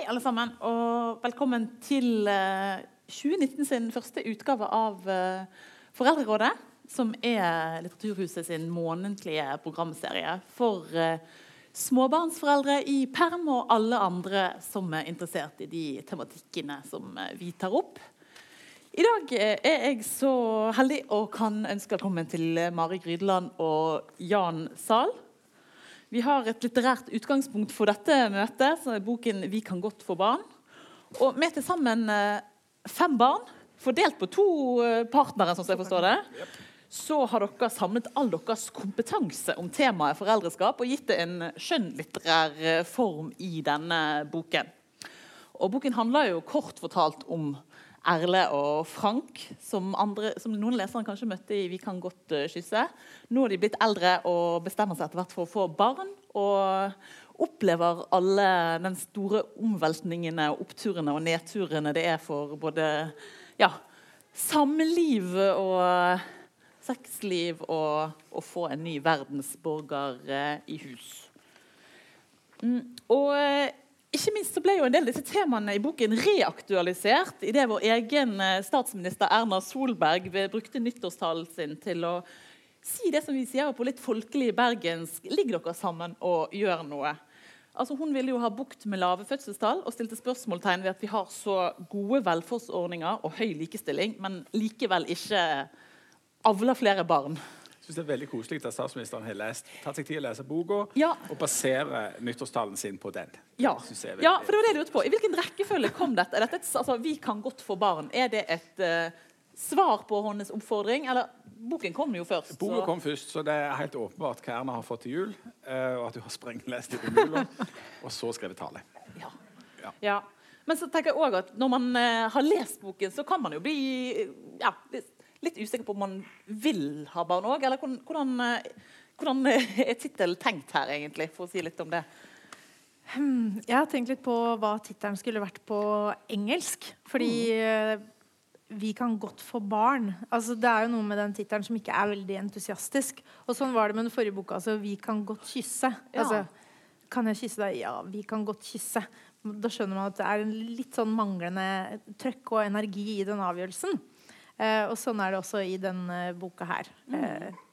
Hei, alle sammen, og velkommen til eh, 2019 sin første utgave av eh, Foreldrerådet, som er Litteraturhuset sin månedlige programserie for eh, småbarnsforeldre i perm og alle andre som er interessert i de tematikkene som eh, vi tar opp. I dag eh, er jeg så heldig og kan ønske velkommen til eh, Mari Grydeland og Jan Zahl. Vi har et litterært utgangspunkt for dette møtet, som er boken 'Vi kan godt få barn'. Og med til sammen eh, fem barn, fordelt på to eh, partnere, sånn som jeg forstår det, så har dere samlet all deres kompetanse om temaet foreldreskap og gitt det en skjønnlitterær eh, form i denne boken. Og boken handler jo kort fortalt om Erle og Frank, som, andre, som noen lesere kanskje møtte i 'Vi kan godt uh, kysse'. Nå er de blitt eldre og bestemmer seg etter hvert for å få barn. Og opplever alle den store omveltningene, oppturene og nedturene det er for både ja, samliv og sexliv og å få en ny verdensborger uh, i hus. Mm, og uh, ikke minst så ble jo en del av disse temaene i boken reaktualisert idet vår egen eh, statsminister Erna Solberg brukte nyttårstalen sin til å si det som vi sier på litt folkelig bergensk Ligg dere sammen og gjør noe. Altså Hun ville jo ha bukt med lave fødselstall og stilte spørsmålstegn ved at vi har så gode velferdsordninger og høy likestilling, men likevel ikke avler flere barn synes det er veldig koselig at statsministeren har lest, tatt seg tid å lese boka ja. og basere nyttårstalen sin på den. Ja. ja. for det var det jeg lurte på. I hvilken rekkefølge kom dette? Er dette et, altså, vi kan godt få barn. Er det et uh, svar på hennes oppfordring? Eller boken kom jo først. Boka kom først, så det er helt åpenbart hva Erna har fått til jul. Uh, og at du har sprenglest i jula, og så skrevet tale. Ja. ja. ja. Men så tenker jeg også at når man uh, har lest boken, så kan man jo bli ja, litt usikker på om man vil ha barn òg. Eller hvordan, hvordan, eh, er tittelen tenkt her, egentlig, for å si litt om det? Hmm, jeg har tenkt litt på hva tittelen skulle vært på engelsk. Fordi mm. vi kan godt få barn. Altså, det er jo noe med den tittelen som ikke er veldig entusiastisk. Og sånn var det med den forrige boka. Altså, 'Vi kan godt kysse'. Ja. Altså, kan jeg kysse deg? Ja, vi kan godt kysse. Da skjønner man at det er en litt sånn manglende trøkk og energi i den avgjørelsen. Eh, og sånn er det også i denne boka her. Mm. Eh,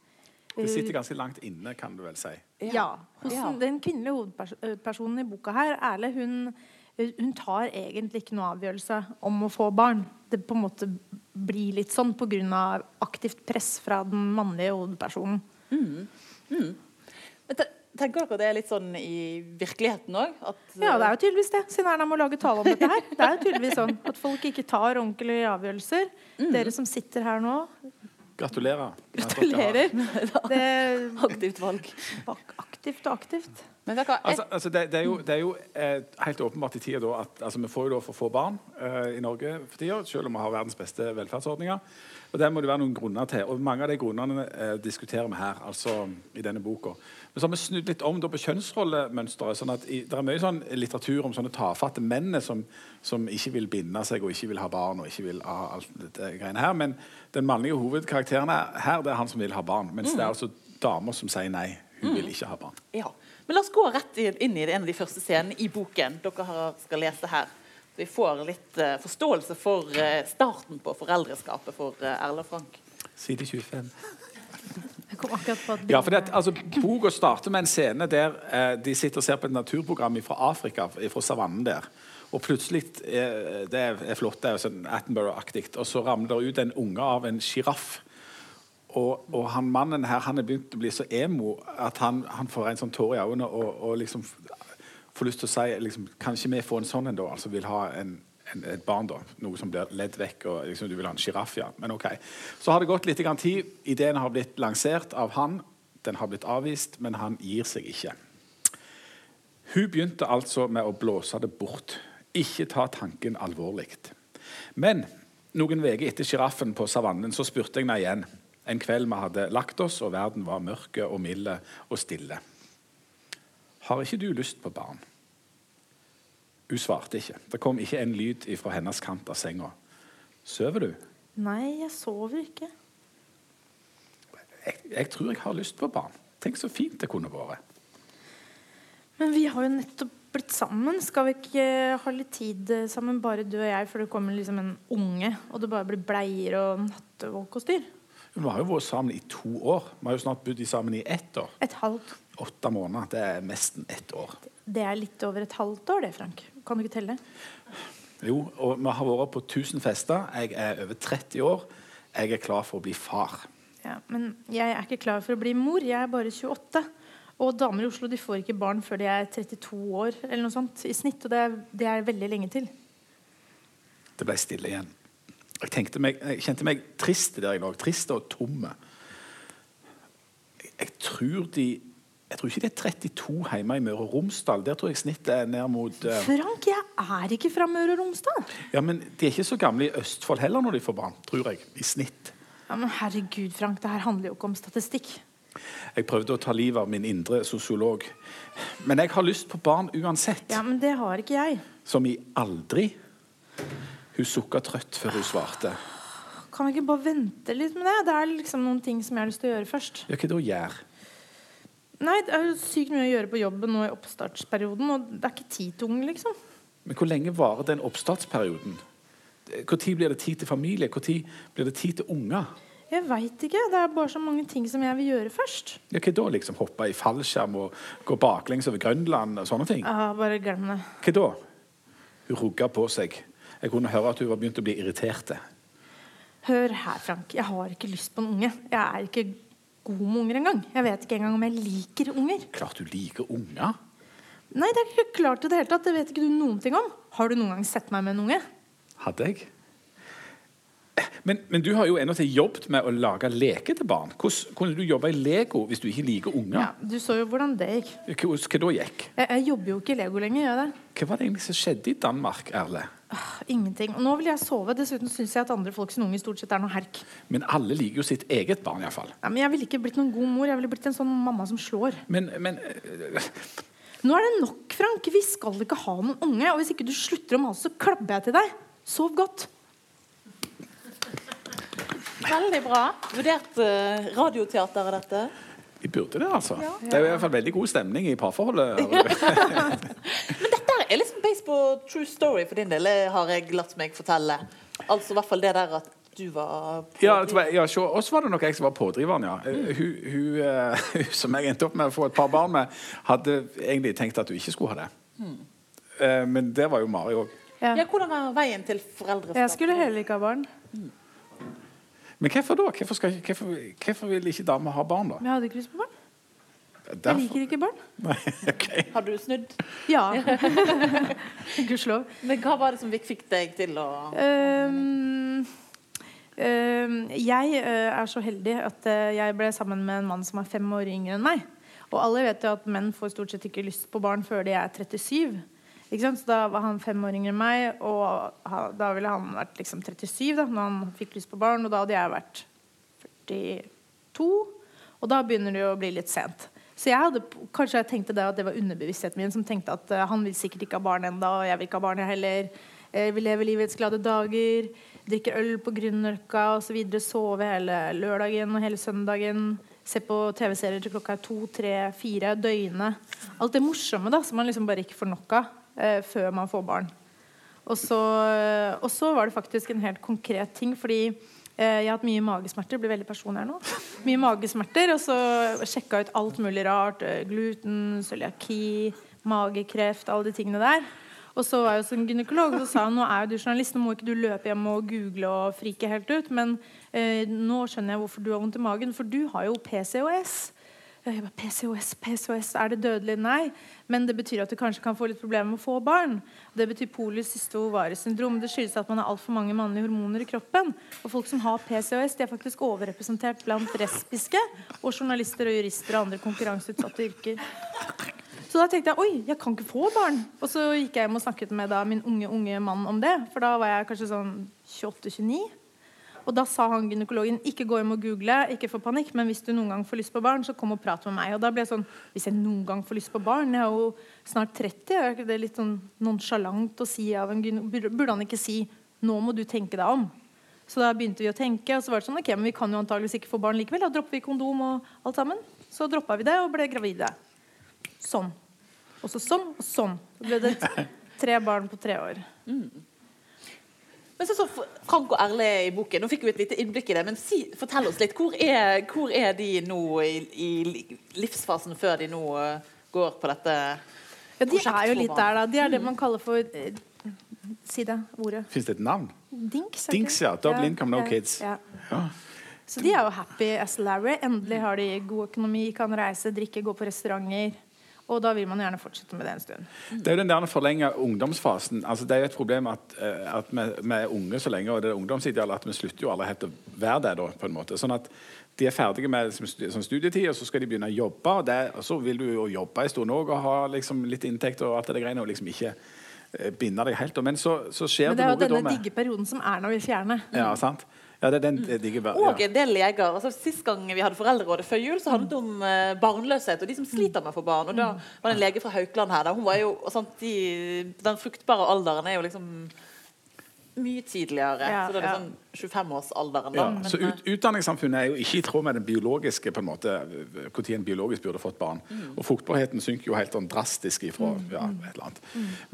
det sitter ganske langt inne, kan du vel si. Ja. Hos. Den kvinnelige hovedpersonen i boka her, Erle, hun, hun, tar egentlig ikke noe avgjørelse om å få barn. Det på en måte blir litt sånn pga. aktivt press fra den mannlige hovedpersonen. Mm. Mm. Tenker dere det er litt sånn i virkeligheten òg? Ja, det er jo tydeligvis det. Siden Erna må lage tale om dette her. Det er jo tydeligvis sånn at folk ikke tar ordentlige avgjørelser. Mm. Dere som sitter her nå Gratulerer. Gratulerer. Det, aktivt valg. Aktivt og aktivt. Men altså, altså det, det, er jo, det er jo eh, helt åpenbart i tida da at altså, vi får jo da for få barn eh, i Norge for tida, selv om vi har verdens beste velferdsordninger. Og Det må det være noen grunner til. og Mange av de grunnene eh, diskuterer vi her. altså i denne boka. Men så har vi snudd litt om på kjønnsrollemønsteret. sånn at Det er mye sånn litteratur om sånne tafatte menn som, som, ikke vil binde seg og ikke vil ha barn. og ikke vil ha alt dette greiene her. Men den mannlige hovedkarakteren her det er han som vil ha barn. Mens mm. det er altså damer som sier nei. Hun mm. vil ikke ha barn. Ja. Men la oss gå rett inn i en av de første scenene i boken dere skal lese her. Så vi får litt uh, forståelse for uh, starten på foreldreskapet for uh, Erle Frank. Side 25. Jeg kom akkurat på ja, for det, altså, Boka starter med en scene der eh, de sitter og ser på et naturprogram fra Afrika, fra savannen der. Og plutselig eh, Det er flott, det er sånn Attenborough-aktig. Og så ramler det ut en unge av en sjiraff. Og, og, han mannen her han er begynt å bli så emo at han, han får en sånn tåre i øynene og, og, liksom får lyst til å si liksom, Kan vi få en sånn en, da? Altså vil ha en, en, et barn, da. Noe som blir ledd vekk. og liksom, Du vil ha en sjiraff, ja. Men ok. Så har det gått litt tid. Ideen har blitt lansert av han. Den har blitt avvist, men han gir seg ikke. Hun begynte altså med å blåse det bort. Ikke ta tanken alvorlig. Men noen uker etter sjiraffen på savannen så spurte jeg henne igjen. En kveld vi hadde lagt oss, og verden var mørke og milde og stille. Har ikke du lyst på barn? Hun svarte ikke. Det kom ikke en lyd fra hennes kant av senga. Sover du? Nei, jeg sover ikke. Jeg, jeg, tror jeg har lyst på barn. Tenk så fint det kunne vært. Men vi har jo nettopp blitt sammen. Skal vi ikke ha litt tid sammen, bare du og jeg, før det kommer liksom en unge, og det bare blir bleier og nattevåk og styr? Vi har jo vært sammen i to år. Vi har jo snart bodd sammen i ett år. Et halvt. Åtte måneder. Det er nesten ett år. Det er litt over et halvt år, det, Frank. Kan du ikke telle? Jo, og vi har vært på 1000 fester. Jeg er over 30 år. Jeg er klar for å bli far. Ja, men jeg er ikke klar for å bli mor. Jeg er bare 28. Og damer i Oslo de får ikke barn før de er 32 år eller noe sånt i snitt. Og det er, det er veldig lenge til. Det ble stille igjen. Jeg, meg, jeg kjente meg trist der jeg lå. Trist og tomme. Jeg, jeg, tror de jeg tror ikke det er 32 hjemme i Møre og Romsdal. Der tror jeg snittet er ned mot uh... Frank, jeg er ikke fra Møre og Romsdal. Ja, Men de er ikke så gamle i Østfold heller når de får barn, tror jeg. I snitt. Ja, men herregud, Frank, det her handler jo ikke om statistikk. Jeg prøvde å ta livet av min indre sosiolog. Men jeg har lyst på barn uansett. Ja, Men det har ikke jeg. Som i aldri? Hun sukka trøtt før hun svarte. Kan vi ikke bare vente litt med det? Det er liksom noen ting som jeg har lyst til å gjøre først. Ja, hva da gjør? Nei, Det er jo sykt mye å gjøre på jobben nå i oppstartsperioden, og det er ikke tid til ungen, liksom. Men hvor lenge varer den oppstartsperioden? Når blir det tid til familie? Når blir det tid til unger? Jeg veit ikke. Det er bare så mange ting som jeg vil gjøre først. Ja, Hva da? liksom Hoppe i fallskjerm og gå baklengs over Grønland og sånne ting? Ja, bare glem det. Hva da? Hun rugga på seg. Jeg kunne høre at hun var begynt å bli irritert. Hør her, Frank. Jeg har ikke lyst på en unge. Jeg er ikke god med unger engang. Jeg vet ikke engang om jeg liker unger. Klart du liker unger. Nei, det er ikke klart i det hele tatt. Det vet ikke du noen ting om. Har du noen gang sett meg med en unge? Hadde jeg? Men, men, du har jo ennå til jobbet med å lage leker til barn. Hvordan kunne du jobbe i Lego hvis du ikke liker unger? Ja, du så jo hvordan det gikk. Hva, hva da gikk? Jeg, jeg, jobber jo ikke i Lego lenger, gjør jeg det? Hva var det egentlig som skjedde i Danmark, Erle? Ah, ingenting. Og nå vil jeg sove. Dessuten syns jeg at andre folks unge stort sett er noe herk. Men alle liker jo sitt eget barn, iallfall. Ja, men jeg ville ikke blitt noen god mor. Jeg ville blitt en sånn mamma som slår. Men, men øh... Nå er det nok, Frank. Vi skal ikke ha noen unge. Og hvis ikke du slutter å mase, så klabber jeg til deg. Sov godt. Veldig bra. Vurdert uh, radioteater er dette? Vi burde det, altså. Ja. Det er i hvert fall veldig god stemning i parforholdet. Men dette er liksom based på true story for din del, har jeg latt meg fortelle. Altså i hvert fall det der at du var pådriver. Ja, ja oss var det nok jeg som var pådriveren, ja. Mm. Hun, hun, uh, hun, som jeg endte opp med å få et par barn med, hadde egentlig tenkt at hun ikke skulle ha det. Mm. Uh, men det var jo Mari òg. Ja. ja. hvordan var veien til foreldreskap? Jeg skulle heller ikke ha barn. Mm. Men hvorfor da? Hvorfor, skal, hvorfor, hvorfor vil ikke damer ha barn, da? Vi hadde ikke lyst på barn. Derfor. Jeg liker ikke barn. Nei, okay. Har du snudd? Ja. Gudskjelov. Men hva var det som fikk deg til å um, um, Jeg uh, er så heldig at uh, jeg ble sammen med en mann som er fem år yngre enn meg. Og alle vet jo at menn får stort sett ikke lyst på barn før de er 37. Så da var han fem år yngre enn meg, og da ville han vært liksom 37 da når han fikk lyst på barn. Og da hadde jeg vært 42. Og da begynner det jo å bli litt sent. Så jeg hadde, kanskje jeg tenkte det at det var underbevisstheten min som tenkte at uh, han vil sikkert ikke ha barn ennå, og jeg vil ikke ha barn heller. Jeg vil leve livets glade dager, drikke øl på Grünerløkka osv. Sove hele lørdagen og hele søndagen. Se på TV-serier til klokka er to, tre, fire. Døgne. Alt det morsomme da, som man liksom bare ikke får nok av eh, før man får barn. Og så, eh, og så, var det faktisk en helt konkret ting. Fordi eh, jeg har hatt mye magesmerter. Blir veldig personlig her nå. Mye magesmerter, Og så sjekka ut alt mulig rart. Eh, gluten, cøliaki, magekreft, alle de tingene der. Og så var jeg hos en gynekolog og sa nå er jo du journalist, nå må ikke du løpe hjem og google og frike helt ut. Men eh, nå skjønner jeg hvorfor du har vondt i magen, for du har jo PCOS. Jeg bare, PCOS, PCOS, er det dødelig? Nei. Men det betyr at du kanskje kan få litt problemer med å få barn. Det betyr polycystovaresyndrom. Det skyldes at man har altfor mange mannlige hormoner i kroppen. Og folk som har PCOS, de er faktisk overrepresentert blant respiske og journalister og jurister og andre konkurranseutsatte yrker. Så da tenkte jeg oi, jeg kan ikke få barn. Og så gikk jeg hjem og snakket med da, min unge unge mann om det. For da var jeg kanskje sånn 28-29. Og da sa han gynekologen ikke gå hjem og google, ikke få panikk, men hvis du noen gang får lyst på barn, så kom og prat med meg. Og da ble jeg sånn Hvis jeg noen gang får lyst på barn Jeg er jo snart 30. Er ikke det litt sånn nonsjalant å si av en gynekolog? Burde han ikke si nå må du tenke deg om? Så da begynte vi å tenke, og så var det sånn ok, men vi kan jo antageligvis ikke få barn likevel. Da dropper vi kondom og alt sammen. Så droppa vi det og ble gravide. Sånn. Og så sånn, og sånn. Så ble det tre barn på tre år. Men så, så Frank og Erle i boken, nå fikk vi et lite innblikk i det, men si, fortell oss litt. Hvor er, hvor er de nå i, i livsfasen før de nå eh, går på dette Ja, de er jo litt der, da. De er det man kaller for eh, Si det ordet. Fins det et navn? Dinks. Dinks, ja. Double income, no kids. Ja. Ja. Så de er jo happy as Larry. Endelig har de god økonomi, kan reise, drikke, gå på restauranter. Og da vil man gjerne fortsette med det en stund. Det er jo den der forlenga ungdomsfasen. Altså, det er jo et problem at, eh, at vi, vi er unge så lenge, og det er ungdomsidealet at vi slutter jo aldri helt å være det. da, på en måte. Sånn at de er ferdige med liksom, sånn studietid, og så skal de begynne å jobbe. Og, det, og så vil du jo jobbe en stund òg og ha liksom, litt inntekt og alt det greiene, og liksom ikke eh, binde deg helt. Men så, så skjer Men det er jo denne digge perioden som Erna vil fjerne. Ja, sant? Ja, det er den eh, digge ver- Og en del leger. altså Sist gang vi hadde Foreldrerådet før jul, så handlet det om eh, barnløshet og de som sliter med å få barn. Og Da var det en lege fra Haukeland her. Da. Hun var jo, og sant, de, Den fruktbare alderen er jo liksom mye tidligere. Ja, så da er det ja. sånn 25-årsalderen. Ja. Så eh, ut, Utdanningssamfunnet er jo ikke i tråd med den biologiske på en måte, når en biologisk burde fått barn. Og fruktbarheten synker jo helt sånn drastisk ifra ja, et eller annet.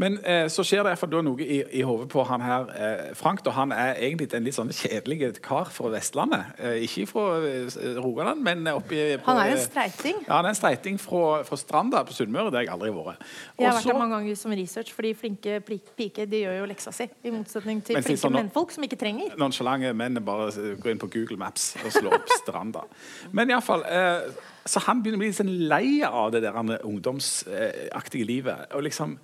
Men eh, så skjer det da noe i, i hodet på han her eh, Frank. Og Han er egentlig en litt sånn kjedelig kar fra Vestlandet. Eh, ikke fra eh, Rogaland, men oppi på, Han er jo en eh, streiting. Ja, han er en streiting fra, fra Stranda på Sunnmøre, der jeg aldri har vært. Jeg har vært der mange ganger som research, fordi flinke piker de gjør jo leksa si. I motsetning til Men flinke sånn- mennfolk som ikke trenger. Nonsjalante menn bare går inn på Google Maps og slår opp Stranda. Men iallfall eh, Så han begynner å bli litt sånn lei av det der ungdomsaktige livet. Og liksom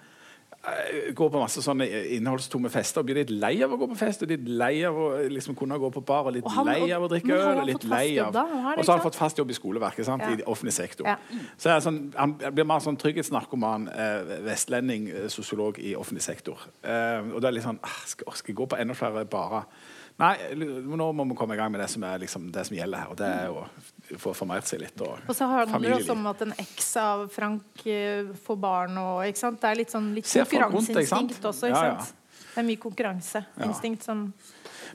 eh, går på masse sånne innholdstomme fester og blir litt lei av å gå på fest. Og litt lei av å liksom kunne gå på bar, og litt Og han- lei av å drikke øl. Og litt lei av da? Det, Og så har han fått fast jobb i skoleverket, sant? Ja. i offentlig sektor. Ja. Så er sånn, han blir mer sånn trygghetsnarkoman, eh, vestlending, eh, sosiolog i offentlig sektor. Eh, og det er litt sånn ah, skal, skal jeg gå på enda flere barer? Nei, nå må vi komme i gang med det som, er liksom, det som gjelder her. Og det er å få formert seg litt. Og, Og så handler det også om at en eks av Frank eh, får barn og ikke sant? Det er litt sånn litt sant? konkurranseinstinkt også, ikke Ja, ja. Det er mye konkurranseinstinkt som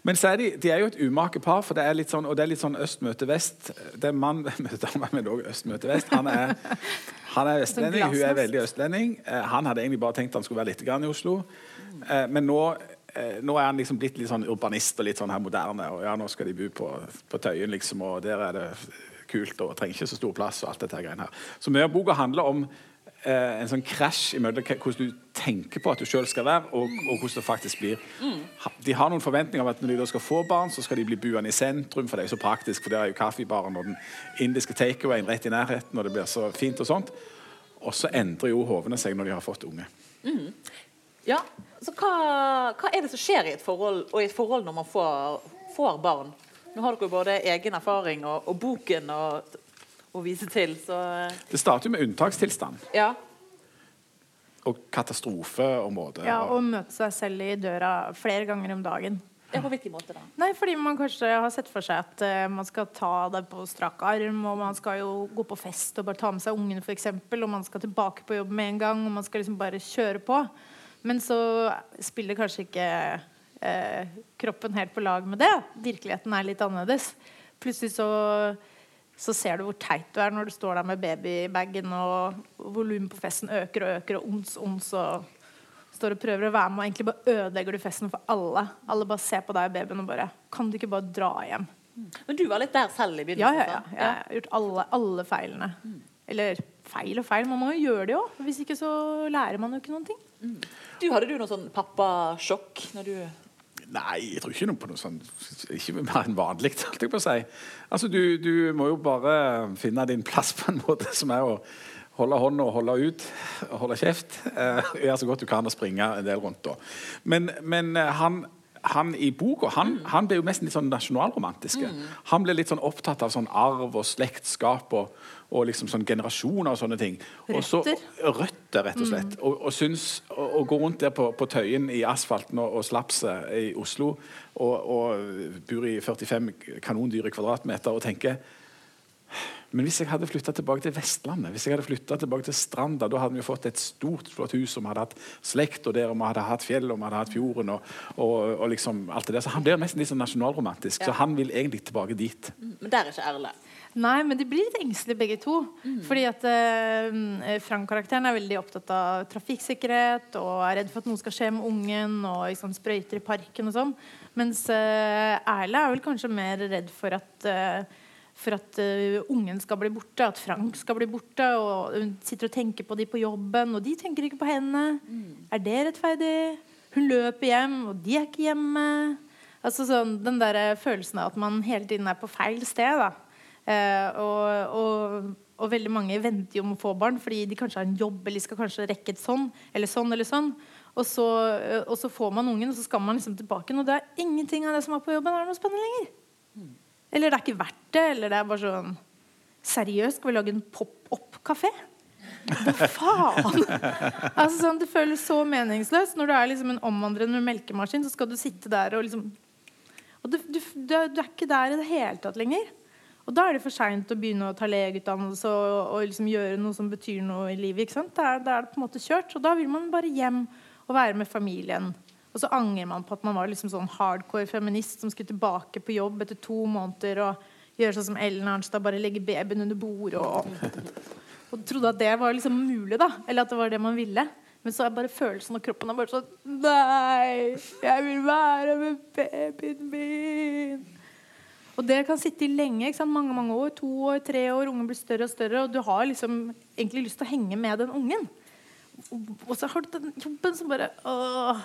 Men er de, de er jo et umake par, for det er litt sånn, og det er litt sånn øst møter vest. Det er mann møter dame, men òg øst møter vest. Han er, han er vestlending, hun er veldig østlending. Eh, han hadde egentlig bare tenkt han skulle være litt i Oslo. Eh, men nå, nå er han liksom blitt litt sånn urbanist og litt sånn her moderne. Og ja, nå skal de bo på, på Tøyen, liksom, og der er det kult og trenger ikke så stor plass og alt dette greiene her. Så mye av boka handler om eh, en sånn krasj mellom hvordan du tenker på at du sjøl skal være, og, og hvordan det faktisk blir. De har noen forventninger om at når de da skal få barn, så skal de bli buende i sentrum, for det er jo så praktisk, for der er jo kaffebaren og den indiske takeawayen rett i nærheten, og det blir så fint og sånt. Og så endrer jo hovene seg når de har fått unge. Ja, så hva, hva er det som skjer i et forhold, og i et forhold når man får, får barn? Nå har dere jo både egen erfaring og, og boken å, vise til, så Det starter jo med unntakstilstand ja. og katastrofe og måte. Ja, og møte seg selv i døra flere ganger om dagen. ja. På hvilken måte da? Nei, fordi man kanskje har sett for seg at uh, man skal ta det på strak arm, og man skal jo gå på fest og bare ta med seg ungen, f.eks., og man skal tilbake på jobb med en gang, og man skal liksom bare kjøre på. Men så spiller kanskje ikke eh, kroppen helt på lag med det. Virkeligheten er litt annerledes. Plutselig så, så ser du hvor teit du er når du står der med babybagen, og volumet på festen øker og øker, og ons, ons, og står og prøver å være med, og egentlig bare ødelegger du festen for alle. Alle bare ser på deg og babyen og bare Kan du ikke bare dra hjem? Men du var litt der selv i begynnelsen? ja, ja. ja. Jeg har gjort alle, alle feilene. Eller feil og feil, man må jo gjøre det òg. Hvis ikke så lærer man jo ikke noen ting. Du, hadde du noe sånn pappasjokk når du Nei, jeg tror ikke noe på noe sånn Ikke mer enn vanlig, holdt jeg på å si. Altså, du, du må jo bare finne din plass på en måte som er å holde hånda og holde ut, og holde kjeft. Eh, Gjøre så godt du kan og springe en del rundt. da. Men, men eh, han, han i boka han, han ble jo mest litt sånn nasjonalromantiske. Han ble litt sånn opptatt av sånn arv og slektskap og, og liksom sånn generasjoner og sånne ting. Og så- Røtter. Røtter, rett og slett. Og, og syns å, å gå rundt der på, på Tøyen i asfalten og, og slapset i Oslo og, og bor i 45 kanondyre kvadratmeter og tenker men hvis jeg hadde flytta tilbake til Vestlandet, hvis jeg hadde flyttet tilbake til Stranda, da hadde vi fått et stort, flott hus, og vi hadde hatt slekt, og der og vi hadde hatt fjell, og vi hadde hatt fjorden, og, og, og liksom alt det der. Så han blir nesten litt sånn nasjonalromantisk. Så han vil egentlig tilbake dit. Men der er ikke Erle. Nei, men de blir litt engstelige begge to. Fordi at eh, Frank-karakteren er veldig opptatt av trafikksikkerhet og er redd for at noe skal skje med ungen og liksom, sprøyter i parken og sånn. Mens eh, Erle er vel kanskje mer redd for at eh, for at uh, ungen skal bli borte, at Frank skal bli borte. Og hun sitter og tenker på de på jobben, og de tenker ikke på henne. Er det rettferdig? Hun løper hjem, og de er ikke hjemme. Altså sånn, Den der eh, følelsen av at man hele tiden er på feil sted. da. Eh, og, og, og veldig mange venter jo om å få barn fordi de kanskje har en jobb eller de skal kanskje rekke et sånn eller sånn. eller sånn. Og så, eh, og så får man ungen, og så skal man liksom tilbake. Og det er ingenting av det som var på jobben, er noe spennende lenger. Eller det er ikke verdt det. Eller det er bare sånn Seriøst, skal vi lage en pop-opp-kafé? Hva faen? altså, sånn, det føles så meningsløst. Når du er liksom en omvandrende melkemaskin, så skal du sitte der og liksom Og du, du, du, du er ikke der i det hele tatt lenger. Og da er det for seint å begynne å ta legeutdannelse og, og liksom gjøre noe som betyr noe i livet. ikke sant? Da er, da er det på en måte kjørt. Og da vil man bare hjem og være med familien. Og så angrer man på at man var liksom sånn hardcore feminist som skulle tilbake på jobb etter to måneder og gjøre sånn som Ellen Arnstad, bare legge babyen under bordet og, og trodde at det var liksom mulig, da. Eller at det var det man ville. Men så er bare følelsen og kroppen er bare sånn Nei, jeg vil være med babyen min. Og det kan sitte i lenge. Mange mange år. To år, tre år. Ungen blir større og større. Og du har liksom egentlig lyst til å henge med den ungen. Og så har du den jobben som bare åh,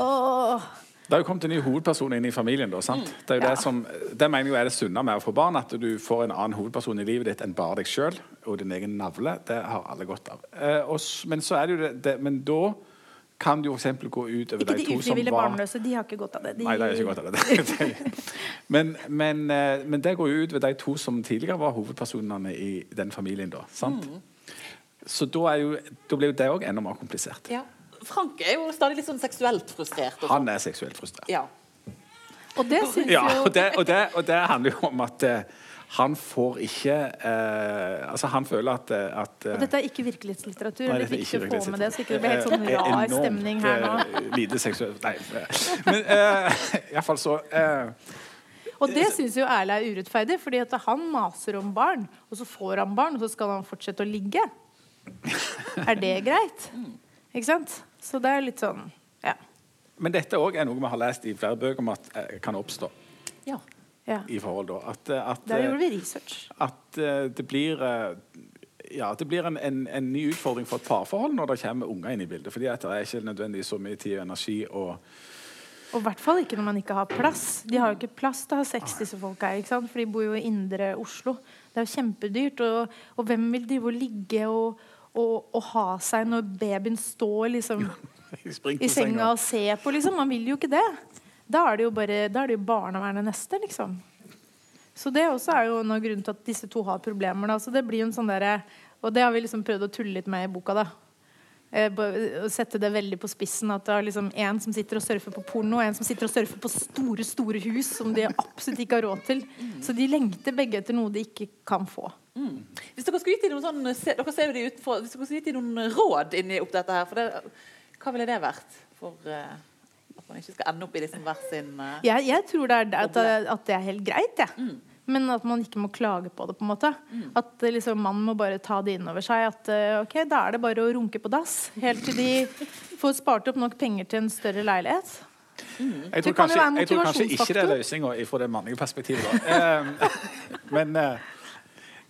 åh. Det har jo kommet en ny hovedperson inn i familien. Da, sant? Det er jo Ja. det som, det mener jeg er det sunne med å få barn. At du får en annen hovedperson i livet ditt enn bare deg sjøl og din egen navle. Det har alle godt av. Eh, og, men så er det jo det, det Men da kan det jo f.eks. gå ut over Ikke de de to som ufrivillig barnløse. De har ikke godt av det. De, Nei, de har ikke godt av det. men, men, eh, men det går jo ut ved de to som tidligere var hovedpersonene i den familien. da, sant? Så da, er jo, da blir jo det òg enda mer komplisert. Ja. Frank er jo stadig litt sånn seksuelt frustrert. Og Han sånn. er seksuelt frustrert. ja. Og det syns Ja, jo og det, og det, og det handler jo om at eh, han får ikke eh, Altså, han føler at, eh, at eh, Og dette er ikke virkelighetslitteratur. Nei, det dette er ikke få med det, så ikke det blir helt Eh, sånn rar enormt, stemning her nå. eh, Lite seksuelt Nei. eh, Men eh, iallfall så eh, Og det syns jo Erle er urettferdig, fordi at han maser om barn, og så får han barn, og så skal han fortsette å ligge. Er det greit? Ikke sant? Så det er litt sånn Ja. Men dette òg er noe vi har lest i flere bøker om at eh, kan oppstå ja. Ja. i forhold. da. At, eh, at, Der eh, gjorde vi research. at eh, det blir eh, ja, det blir en, en, en ny utfordring for et parforhold når det kommer unger inn i bildet. fordi det er ikke nødvendigvis så mye tid og energi. og Og i hvert fall ikke når man ikke har plass. De har jo ikke plass til å ha sex, disse folka her. For de bor jo i indre Oslo. Det er jo kjempedyrt. Og, og hvem vil drive og ligge og, og, og ha seg når babyen står liksom i senga og ser på, liksom? Man vil jo ikke det. Da er det jo bare Da er det jo barnevernet neste, liksom. Så det også er jo en grunn til at disse to har problemer. Da. Så det blir en sånn der, Og det har vi liksom prøvd å tulle litt med i boka, da. Eh, å sette det veldig på spissen. At det er liksom en som sitter og surfer på porno, og en som sitter og surfer på store store hus som de absolutt ikke har råd til. Så de lengter begge etter noe de ikke kan få. Hvis dere skulle gitt dem noen sånn, dere ser de utenfor, hvis dere skulle gitt dem noen råd inni opp dette her, det, hva ville det vært? For eh, at man ikke skal ende opp i liksom hver sin uh, Jeg, jeg tror det er det, at, at det er helt greit, jeg. Men at man ikke må klage på det. på en måte At eh, liksom, man må bare ta det inn over seg. At eh, ok, da er det bare å runke på dass helt til de får spart opp nok penger til en større leilighet. Jeg tror, Det kan jo kanskje, jeg tror kanskje ikke det er løsninga fra det mannlige perspektivet. Da. Eh, men eh,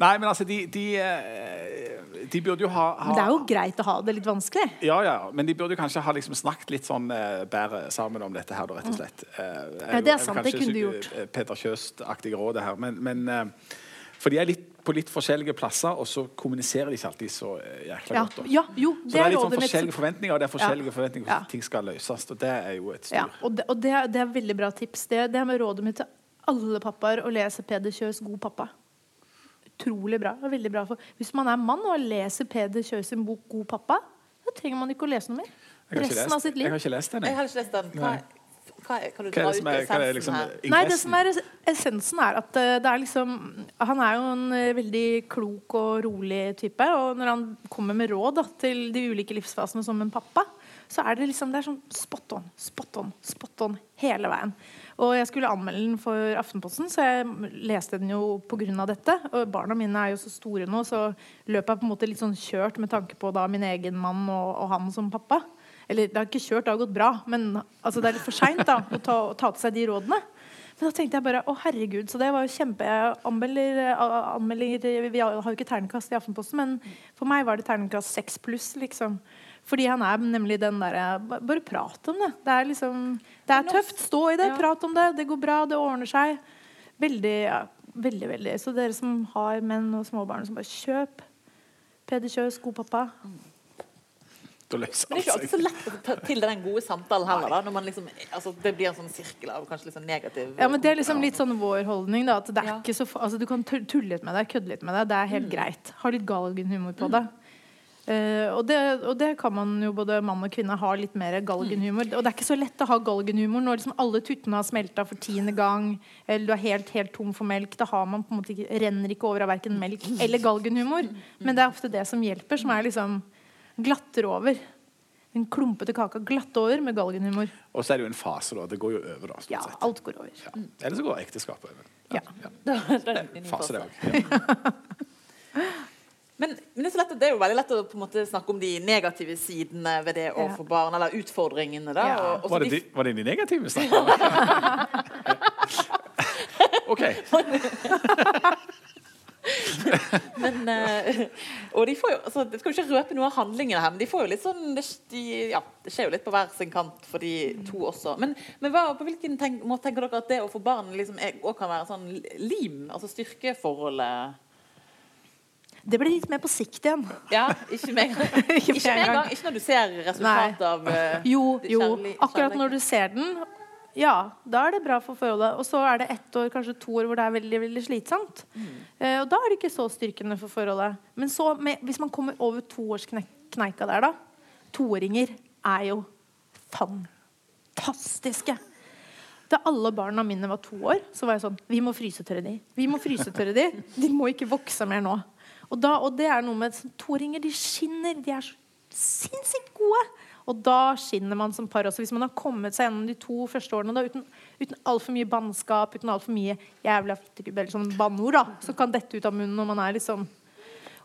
Nei, men altså, de, de, eh, de burde jo ha, ha Men det er jo greit å ha det litt vanskelig. Ja, ja, men de burde kanskje ha liksom snakket litt sånn uh, bedre sammen om dette her, da, rett og slett. Uh, Ja, det er sant, det kunne du gjort. Peter Kjøst-aktig råd, her. Men, men uh, For de er litt, på litt forskjellige plasser, og så kommuniserer de ikke alltid så jækla Ja, godt. da. ja jo, Så det det er litt sånn forskjellige forventninger, og det er forskjellige forventninger for Ja. ting skal løses. Og det er jo et styr. Ja, og det, og det, er, det er veldig bra tips. Det, det er med rådet mitt til alle pappaer å lese Peder Kjøs 'God pappa'. Utrolig bra. veldig bra for, Hvis man er mann og leser Peder Kjøs sin bok 'God pappa', da trenger man ikke å lese noe mer. Resten av sitt jeg har ikke lest den. Jeg jeg. har ikke lest den. Hva, hva kan du Hva dra er det ut som er, er essensen liksom her? Nei, det som er essensen er at eh, det er liksom Han er jo en eh, veldig klok og rolig type. Og når han kommer med råd da, til de ulike livsfasene som en pappa, så er det liksom det er sånn spot on, spot on, spot on hele veien. Og jeg skulle anmelde den for Aftenposten, så jeg leste den jo pga. dette. Og barna mine er jo så store nå, så løpet er på en måte litt sånn kjørt med tanke på da min egen mann og, og han som pappa. Eller det har ikke kjørt, det har gått bra, men altså, det er litt for seint å ta, ta til seg de rådene. Men da tenkte jeg bare å herregud, så det var jo kjempe Jeg anmelder, anmelder Vi har jo ikke terningkast i Aftenposten, men for meg var det terningkast seks pluss, liksom. Fordi han er nemlig den derre Bare prat om det. Det er liksom Det er tøft. Stå i det. Ja. Prat om det. Det går bra. Det ordner seg. Veldig, ja, veldig, veldig. Så dere som har menn og småbarn, som bare kjøp Peder Kjøs, god pappa. Men det er ikke alltid så lett å ta til den gode samtalen heller. Da, når man liksom, altså, det blir en sånn sirkel av kanskje litt sånn negativ Ja, men Det er liksom litt sånn vår holdning. da, at det er ja. ikke så, altså, Du kan tulle litt med det, kødde litt med det. Det er helt mm. greit. Ha litt galgenhumor på det. Uh, og, det, og, det, kan man jo både mann og kvinne ha litt mer galgenhumor. Og det er ikke så lett å ha galgenhumor når liksom alle tuttene har smelta for tiende gang, eller du er helt, helt tom for melk. Da har man på en måte ikke, renner ikke over av verken melk eller galgenhumor. Men det er ofte det som hjelper, som er liksom glatter over. Den klumpete kaka glatt over med galgenhumor. Og så er det jo en fase, da. Det går jo over, da. Ja, alt går over. Ja. Eller så går ekteskapet over. Ja. ja. Fase, det òg. Men, men det, er lett, det, er jo veldig lett å måte, snakke om de negative sidene ved det å få barn, eller utfordringene. Da, ja. og, var, det de, var, det de, negative snakkene? OK. men, uh, og de får jo altså, Jeg skal jo ikke røpe noe av handlingene her, men de får jo litt sånn det, de, ja, det skjer jo litt på hver sin kant for de to også. Men, men hva, på hvilken tenk, måte tenker dere at det å få barn liksom, er, kan være sånn lim? Altså styrkeforholdet? Det blir litt mer på sikt igjen. Ja, Ikke med en gang. ikke, ikke, en gang. ikke når du ser resultatet av uh, Jo, jo. Akkurat når du ser den, ja, da er det bra for forholdet. Og så er det ett år, kanskje to år hvor det er veldig veldig slitsomt. Mm. Uh, og da er det ikke så styrkende for forholdet. Men så, med, hvis man kommer over toårskneika der, da Toåringer er jo fantastiske. Da alle barna mine var to år, så var jeg sånn Vi må frysetørre de. Vi må frysetørre de. De må ikke vokse mer nå. Og, da, og det er noe med sånn, Toringer de skinner. De er så sinnssykt gode. Og da skinner man som par også. Hvis man har kommet seg gjennom de to første årene da, uten, uten altfor mye bannskap, uten altfor mye jævla eller sånn banneord da, som kan dette ut av munnen når man er liksom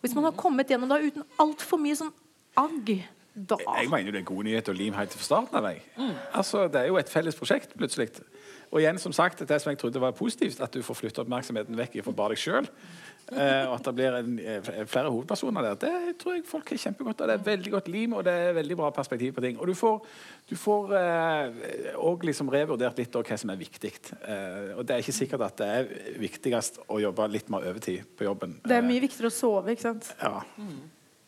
Hvis man har kommet gjennom da uten altfor mye sånn agg da Jeg mener jo det er gode nyheter og lim helt fra starten av. Mm. Altså, det er jo et felles prosjekt, plutselig. Og igjen, som sagt, det som jeg trodde var positivt, at du får flytte oppmerksomheten vekk fra bare deg sjøl. Eh, og at det blir en, eh, flere hovedpersoner der. Det tror jeg folk er kjempegodt av. Det er veldig godt lim, og det er veldig bra perspektiv på ting. Og du får, du får eh, liksom revurdert litt hva som er viktig. Eh, og det er ikke sikkert at det er viktigst å jobbe litt mer overtid på jobben. Det er mye viktigere å sove, ikke sant? Ja.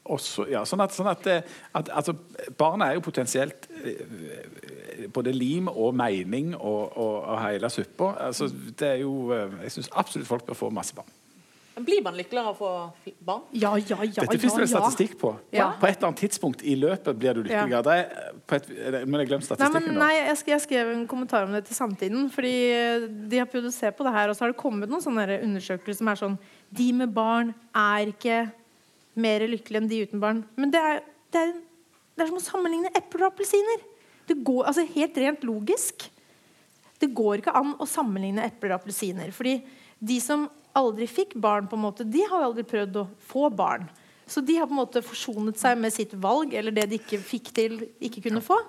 Også, ja sånn at, sånn at, at altså, Barna er jo potensielt både lim og mening og, og, og hele suppa. Altså, det er jo, jeg syns absolutt folk bør få masse barn. Blir man lykkeligere av å få barn? Ja, ja, ja. Dette finnes det ja, statistikk på. Ja. På et eller annet tidspunkt i løpet blir du lykkeligere. Det er, et, men jeg glemte statistikken. Nei, men, nei jeg, skrev, jeg, skrev, en kommentar om det til Samtiden. Fordi de har prøvd å se på det her, og så har det kommet noen sånne undersøkelser som er sånn De med barn er ikke mer lykkelig enn de uten barn. Men det er, det er, det er som å sammenligne epler og appelsiner. Det går, altså Helt rent logisk. Det går ikke an å sammenligne epler og appelsiner. Fordi de som aldri fikk barn, på en måte, de har aldri prøvd å få barn. Så de har på en måte forsonet seg med sitt valg, eller det de ikke fikk til, ikke kunne få.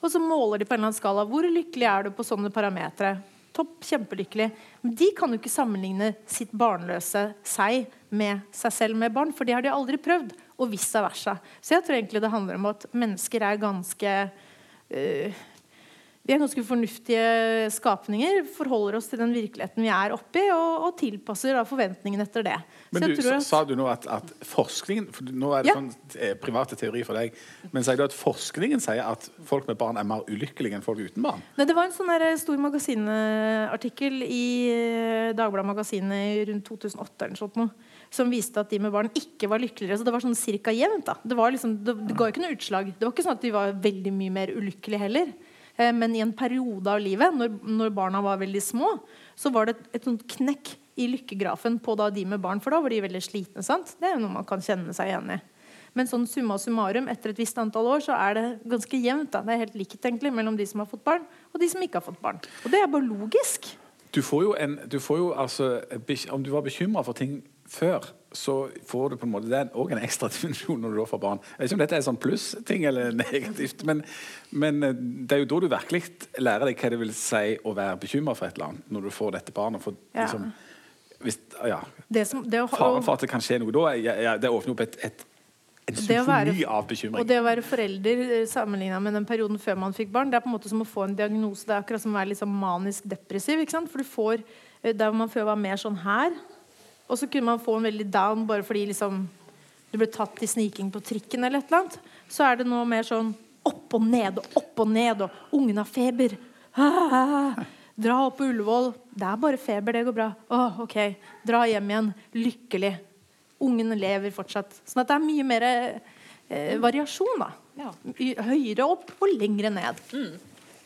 Og så måler de på en eller annen skala hvor lykkelig er du på sånne parametere. Topp, kjempelykkelig. Men de kan jo ikke sammenligne sitt barnløse seg med seg selv med barn, for det har de aldri prøvd. Og vice versa. Så jeg tror egentlig det handler om at mennesker er ganske uh, vi er ganske fornuftige skapninger. Forholder oss til den virkeligheten vi er oppi, og, og tilpasser da, forventningene etter det. Men du, at, Sa du nå at, at, forskningen for Nå er det ja. sånn eh, private teori for deg. Men sier du at forskningen sier at folk med barn er mer ulykkelige enn folk uten barn? Nei, Det var en sånn der stor magasinartikkel i eh, Dagbladet Magasinet rundt 2008 eller sånt noe, som viste at de med barn ikke var lykkeligere. Så det var sånn cirka jevnt. da. Det, var liksom, det, det ga ikke noe utslag. Det var ikke sånn at de var veldig mye mer ulykkelige heller. Eh, men i en periode av livet, når, når barna var veldig små, så var det et, et knekk i lykkegrafen på de med barn. For da var de veldig slitne. sant? Det er jo noe man kan kjenne seg igjen i. Men sånn summa summarum, etter et visst antall år, så er det ganske jevnt. Da. Det er helt likt egentlig mellom de som har fått barn, og de som ikke har fått barn. Og det er bare logisk. Du får jo en du får jo altså, Om du var bekymra for ting før, så får du på en måte det er òg en ekstra dimensjon når du da får barn. Jeg vet ikke om dette er sånn pluss-ting eller negativt, men, men, eh, det er jo da du virkelig lærer deg hva det vil si å være bekymra for et eller annet, når du får dette barnet. For, Ja. liksom, hvis, ja, Det som, det å, Faren for at det kan skje noe da, ja, ja, det åpner opp et, et, en symfoni av Og det å være forelder sammenligna med den perioden før man fikk barn, det er på en måte som å få en diagnose. Det er akkurat som å være sånn manisk depressiv. For du får, eh, Der man før var mer sånn her, og så kunne man få en veldig down bare fordi liksom du ble tatt i sniking på trikken eller et eller annet. Så er det nå mer sånn opp og ned og opp og ned, og ungen har feber. Ah, dra opp på Ullevål. Det er bare feber, det går bra. Oh, ok. Dra hjem igjen. Lykkelig. Ungen lever fortsatt. Sånn at det er mye mer eh, variasjon, da. Ja. Høyere opp og lengre ned.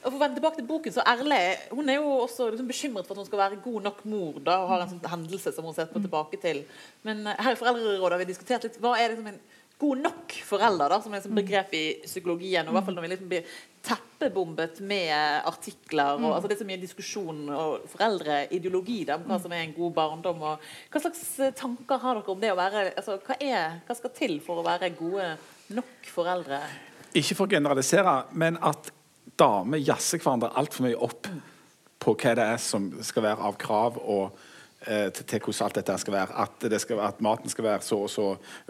Og for å vende tilbake til boken, så Erle hun er jo også liksom bekymret for at hun skal være god nok mor. da, og har en sånn hendelse som hun ser på tilbake til. Men eh, her i Foreldrerådet har vi diskutert litt hva er liksom en god nok forelder, da, som er et begrep i psykologien. og i hvert fall når vi liksom blir teppebombet med artikler. og altså Det er så mye diskusjon og foreldreideologi da, om hva som er en god barndom. og Hva slags eh, tanker har dere om det å være altså Hva, er, hva skal til for å være gode nok foreldre? Ikke for å generalisere, men at damer jazzer hverandre altfor mye opp på hva det er som skal være av krav og eh, til, til hvordan alt dette skal være. At, det skal, at maten skal være så og så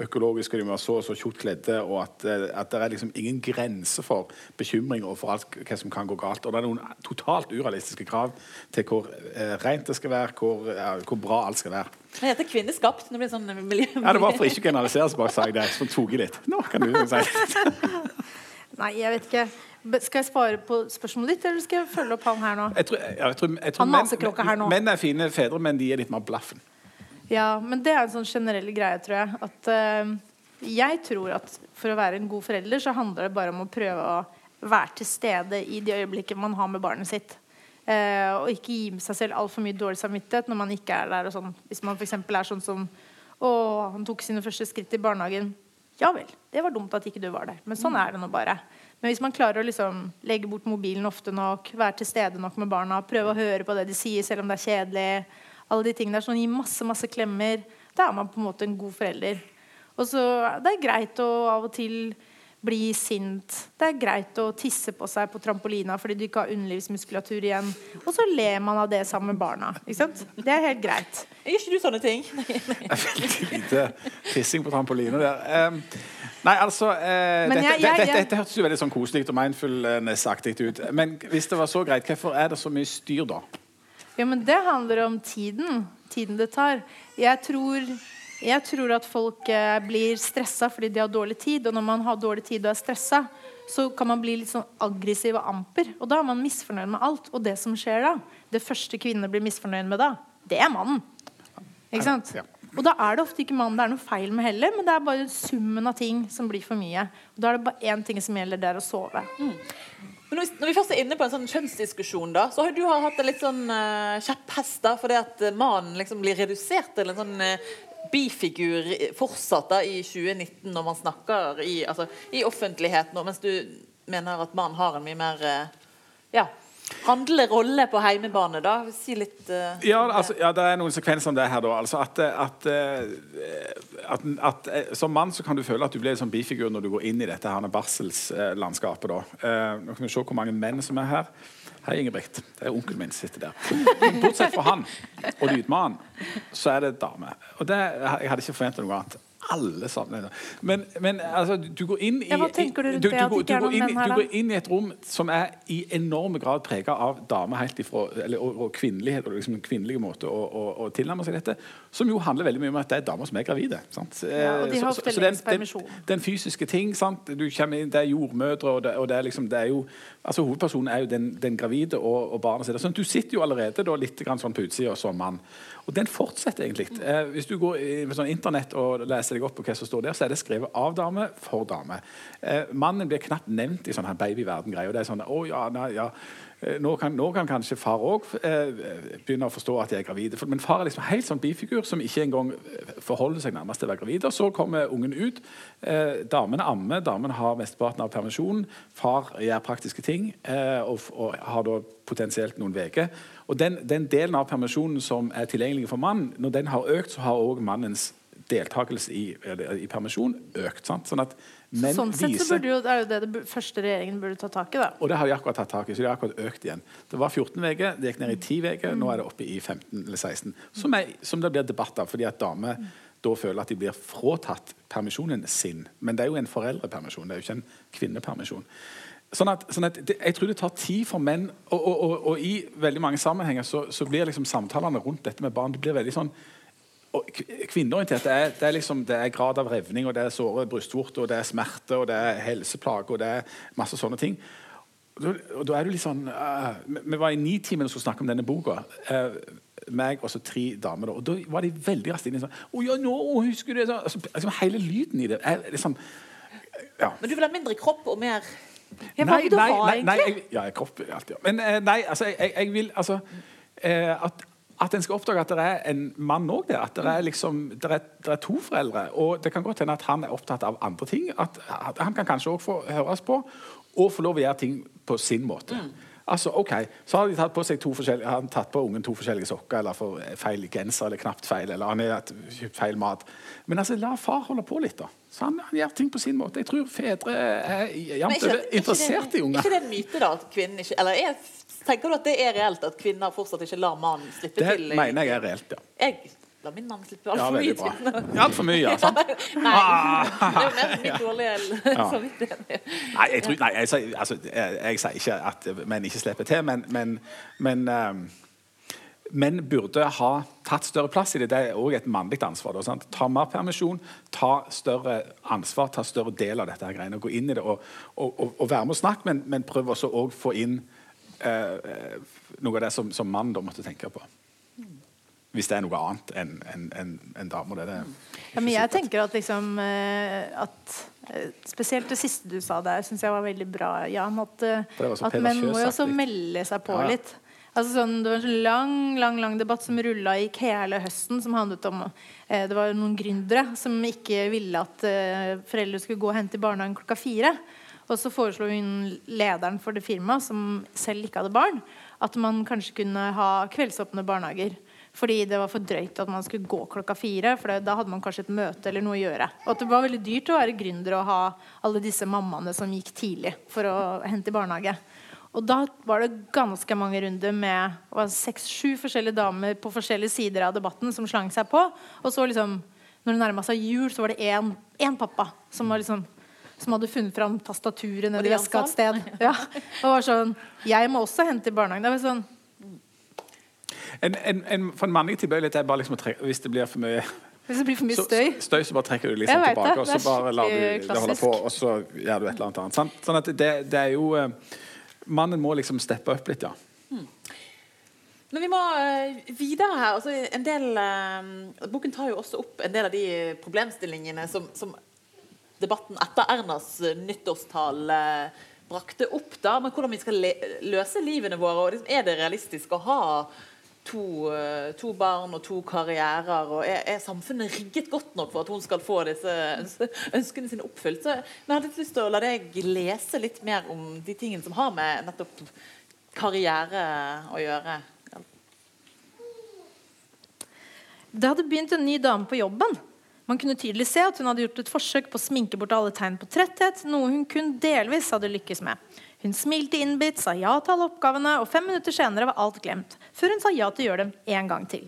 økologisk, og de må være så og så tjukt kledde. Og at, eh, at det er liksom ingen grense for bekymring og for alt hva som kan gå galt. Og det er noen totalt urealistiske krav til hvor eh, rent det skal være, hvor, ja, hvor bra alt skal være. Det heter kvinneskapt. Det blir sånn miljø... Ja, Det var for ikke å generalisere, så bare sa jeg det. Så tok jeg litt. Nå kan du si det. Nei, jeg vet ikke. Skal jeg svare på spørsmålet ditt, eller skal jeg følge opp han her nå? Jeg tror, ja, jeg tror, jeg tror maseklokka her nå. menn er fine fedre, men de er litt mer blaffen. Ja, men det er en sånn generell greie, tror jeg. At uh, jeg tror at for å være en god forelder, så handler det bare om å prøve å være til stede i de øyeblikkene man har med barnet sitt. Uh, og ikke gi med seg selv altfor mye dårlig samvittighet når man ikke er der. Og sånn. Hvis man f.eks. er sånn som Å, han tok sine første skritt i barnehagen. Ja vel, det var dumt at ikke du var der. Men sånn er det nå bare. Men hvis man klarer å liksom legge bort mobilen ofte nok, være til stede nok med barna, prøve å høre på det de sier selv om det er kjedelig, alle de tingene der, sånn, gi masse, masse klemmer, da er man på en måte en god forelder. Og så Det er greit å av og til bli sint. Det er greit å tisse på seg på trampolina fordi du ikke har underlivsmuskulatur igjen. Og så ler man av det sammen med barna. Ikke sant? Det er helt greit. Gjør ikke du sånne ting? Veldig lite tissing på trampoline der. Um, nei, altså uh, dette, jeg- jeg- dette, jeg- dette hørtes jo veldig sånn koselig og mindfulness-aktig ut. Men hvis det var så greit, hvorfor er det så mye styr da? Ja, men det handler om tiden. Tiden det tar. Jeg tror, jeg tror at folk eh, blir stressa fordi de har dårlig tid. Og når man har dårlig tid og er stressa, så kan man bli litt sånn aggressiv og amper. Og da er man misfornøyd med alt. Og det som skjer da, det første kvinnene blir misfornøyd med da, det er mannen. Ikke sant? Ja. Og da er det ofte ikke mannen det er noe feil med heller, men det er bare summen av ting som blir for mye. Og da er det bare én ting som gjelder, det er å sove. Men når vi, når vi først er inne på en sånn kjønnsdiskusjon, da, så har du har hatt en litt sånn uh, kjepphest da, fordi at eh, mannen liksom blir redusert til en sånn eh, bifigur fortsatt da, i 2019 når man snakker i, altså, i offentligheten, mens du mener at mannen har en mye mer eh, ja, handlende rolle på heimebane. da, Si litt uh, Ja, altså, ja, det er noen sekvenser om det her. da altså at, at, eh, at, at eh, Som mann så kan du føle at du blir en sånn bifigur når du går inn i dette her barselslandskapet. da. Eh, nå kan vi se hvor mange menn som er her. Hei, Ingebrigt. Det er onkelen min som sitter der. Bortsett fra han og lydmannen, så er det dame. Og det, jeg hadde ikke forventa noe annet. Alle sammen. Men, men altså, du går inn i Ja, hva tenker du rundt du, det, du, det er du går inn Du går inn i et rom som er i enorme grad prega av damer helt ifra, eller, og, og kvinnelighet, og liksom en kvinnelig måte å, å, å tilnærme seg dette, som jo handler veldig mye om at det er damer som er gravide. Sant? Ja, og de Eh, har ofte lengst. Den, fysiske ting, sant? Du kommer inn, det er jordmødre, og det, og det er liksom det er jo, altså Hovedpersonen er jo den, den gravide og, og barnet sitt. Sånn, du sitter jo allerede da litt grann sånn på utsida som mann. Og den fortsetter egentlig. Eh, hvis du går på sånn internett og leser deg opp på hva som står der, så er det skrevet av dame for dame. Eh, mannen blir knapt nevnt i sånn babyverden-greier. Det er sånn, å ja, nei, ja. Eh, nå kan, nå kan kanskje far òg eh, begynne å forstå at jeg er gravid. Men far er liksom helt sånn bifigur som ikke engang eh, forholder seg nærmest til å være gravid. Og så kommer ungen ut. Eh, damen ammer, damen har mesteparten av permisjonen. Far gjør praktiske ting eh, og, og, har da potensielt noen uker. Og den, den, delen av permisjonen som er tilgjengelig for mannen, når den har økt, så har òg mannens deltakelse i, i, permisjon økt. Sant? Sånn at menn sånn sett viser, så jo, det er det det første regjeringen burde ta tak i. da. Og det har de akkurat tatt tak i. så de har akkurat økt igjen. Det var 14 uker, det gikk ned i 10 uker, mm. nå er det oppe i 15 eller 16. Som, er, som det blir debatt av, fordi at damer mm. da føler at de blir fratatt permisjonen sin. Men det er jo en foreldrepermisjon, det er jo ikke en kvinnepermisjon. Sånn at, sånn at det, jeg tror det tar tid for menn, og, og, og, og i veldig mange sammenhenger så, så, blir liksom samtalene rundt dette med barn det blir veldig sånn kvinneorientert. Det er, det, er liksom, det er, grad av revning, og det er såre brystvorter, og det er smerte, og det er helseplager, og det er masse sånne ting. Og da, er du litt sånn uh, Vi var i Nitimen og skulle snakke om denne boka. Uh, meg og så tre damer. Og da var de veldig raskt inne sånn oh, ja, nå husker du det? Altså, altså, hele lyden i det er liksom ja. Men du vil ha mindre kropp og mer ja, Hva vil du nei, ha, egentlig? Nei, jeg, ja, kropp alltid. Men eh, nei, altså, jeg, jeg vil altså at at en skal oppdage at det er en mann òg der. At det er, liksom, det er, det er, to foreldre. Og det kan godt hende at han er opptatt av andre ting. At, at Han kan kanskje òg få høres på og få lov å gjøre ting på sin måte. Mm. Altså, ok, Så har de tatt på seg to forskjellige, han tatt på ungen to forskjellige sokker eller for feil genser eller knapt feil. eller han har kjøpt feil mat. Men altså, la far holde på litt. da. Så han, han gjør ting på sin måte. Jeg tror fedre er jevnt over interessert i unger. ikke det en myte, da? at kvinnen ikke, eller er Tenker du at det er reelt at kvinner fortsatt ikke lar mannen slippe det til? Det mener jeg er reelt, ja. Jeg lar min mann slippe altfor ja, mye til. Ja, altfor mye, ja. Sant? nei, det er jo mer min dårlige samvittighet. Nei, jeg, tror, nei jeg, altså, jeg, jeg, sier ikke at menn ikke slipper til, men, men, men um, menn burde ha tatt større plass i det. Det er òg et mannlig ansvar. Da, ta mer permisjon, ta større ansvar, ta større del av dette her greiene. Gå inn i det og, og, og, og være med og snakke, men, men prøv også å få inn eh, noe av det som, som mann da måtte tenke på. Hvis det er noe annet enn en, en, en damer. Det, det ja, men jeg tenker at liksom eh, at eh, Spesielt det siste du sa der, syns jeg var veldig bra, Jan. At, eh, at menn må jo også melde seg på ja. litt. Altså sånn, det var en sånn lang lang, lang debatt som rulla i hele høsten. Som handlet om eh, Det var noen gründere som ikke ville at eh, foreldre skulle gå og hente i barnehagen klokka fire. Og så foreslo hun lederen for det firmaet, som selv ikke hadde barn, at man kanskje kunne ha kveldsåpne barnehager. Fordi det var for drøyt at man skulle gå klokka fire. For da hadde man kanskje et møte eller noe å gjøre. Og at det var veldig dyrt å være gründer og ha alle disse mammaene som gikk tidlig for å hente i barnehage. Og da var det ganske mange runder med seks-sju forskjellige damer på forskjellige sider av debatten som slang seg på. Og så liksom, når det nærma seg jul, så var det én pappa som var liksom som hadde funnet fram tastaturet nedi veska et sted. Ja. Og var sånn Jeg må også hente i barnehagen. Det var sånn en, en, en, for en mannlig tilbøyelighet er bare liksom trekke, hvis det blir for mye hvis det blir for mye støy, så, støy, så bare trekker du liksom tilbake, og så bare lar du det holde på, og så gjør du et eller annet annet. Sånn at det, det, er jo eh, Mannen må liksom steppe opp litt, ja. Hmm. Men vi må uh, videre her. Altså, en del, uh, boken tar jo også opp en del av de problemstillingene som, som debatten etter Ernas nyttårstale brakte opp. da, men Hvordan vi skal løse livene våre. og liksom, Er det realistisk å ha to, eh, to, barn og to karrierer? og er, er, samfunnet rigget godt nok for at hun skal få disse ønskene sine oppfylt? Så, jeg hadde litt lyst til å la deg lese litt mer om de tingene som har med nettopp karriere å gjøre. Det hadde begynt en ny dame på jobben. Man kunne tydelig se at hun hadde gjort et forsøk på å sminke bort alle tegn på tretthet, noe hun kun delvis hadde lykkes med. Hun smilte innbitt, sa ja til alle oppgavene, og fem minutter senere var alt glemt. Før hun sa ja til å gjøre dem en gang til.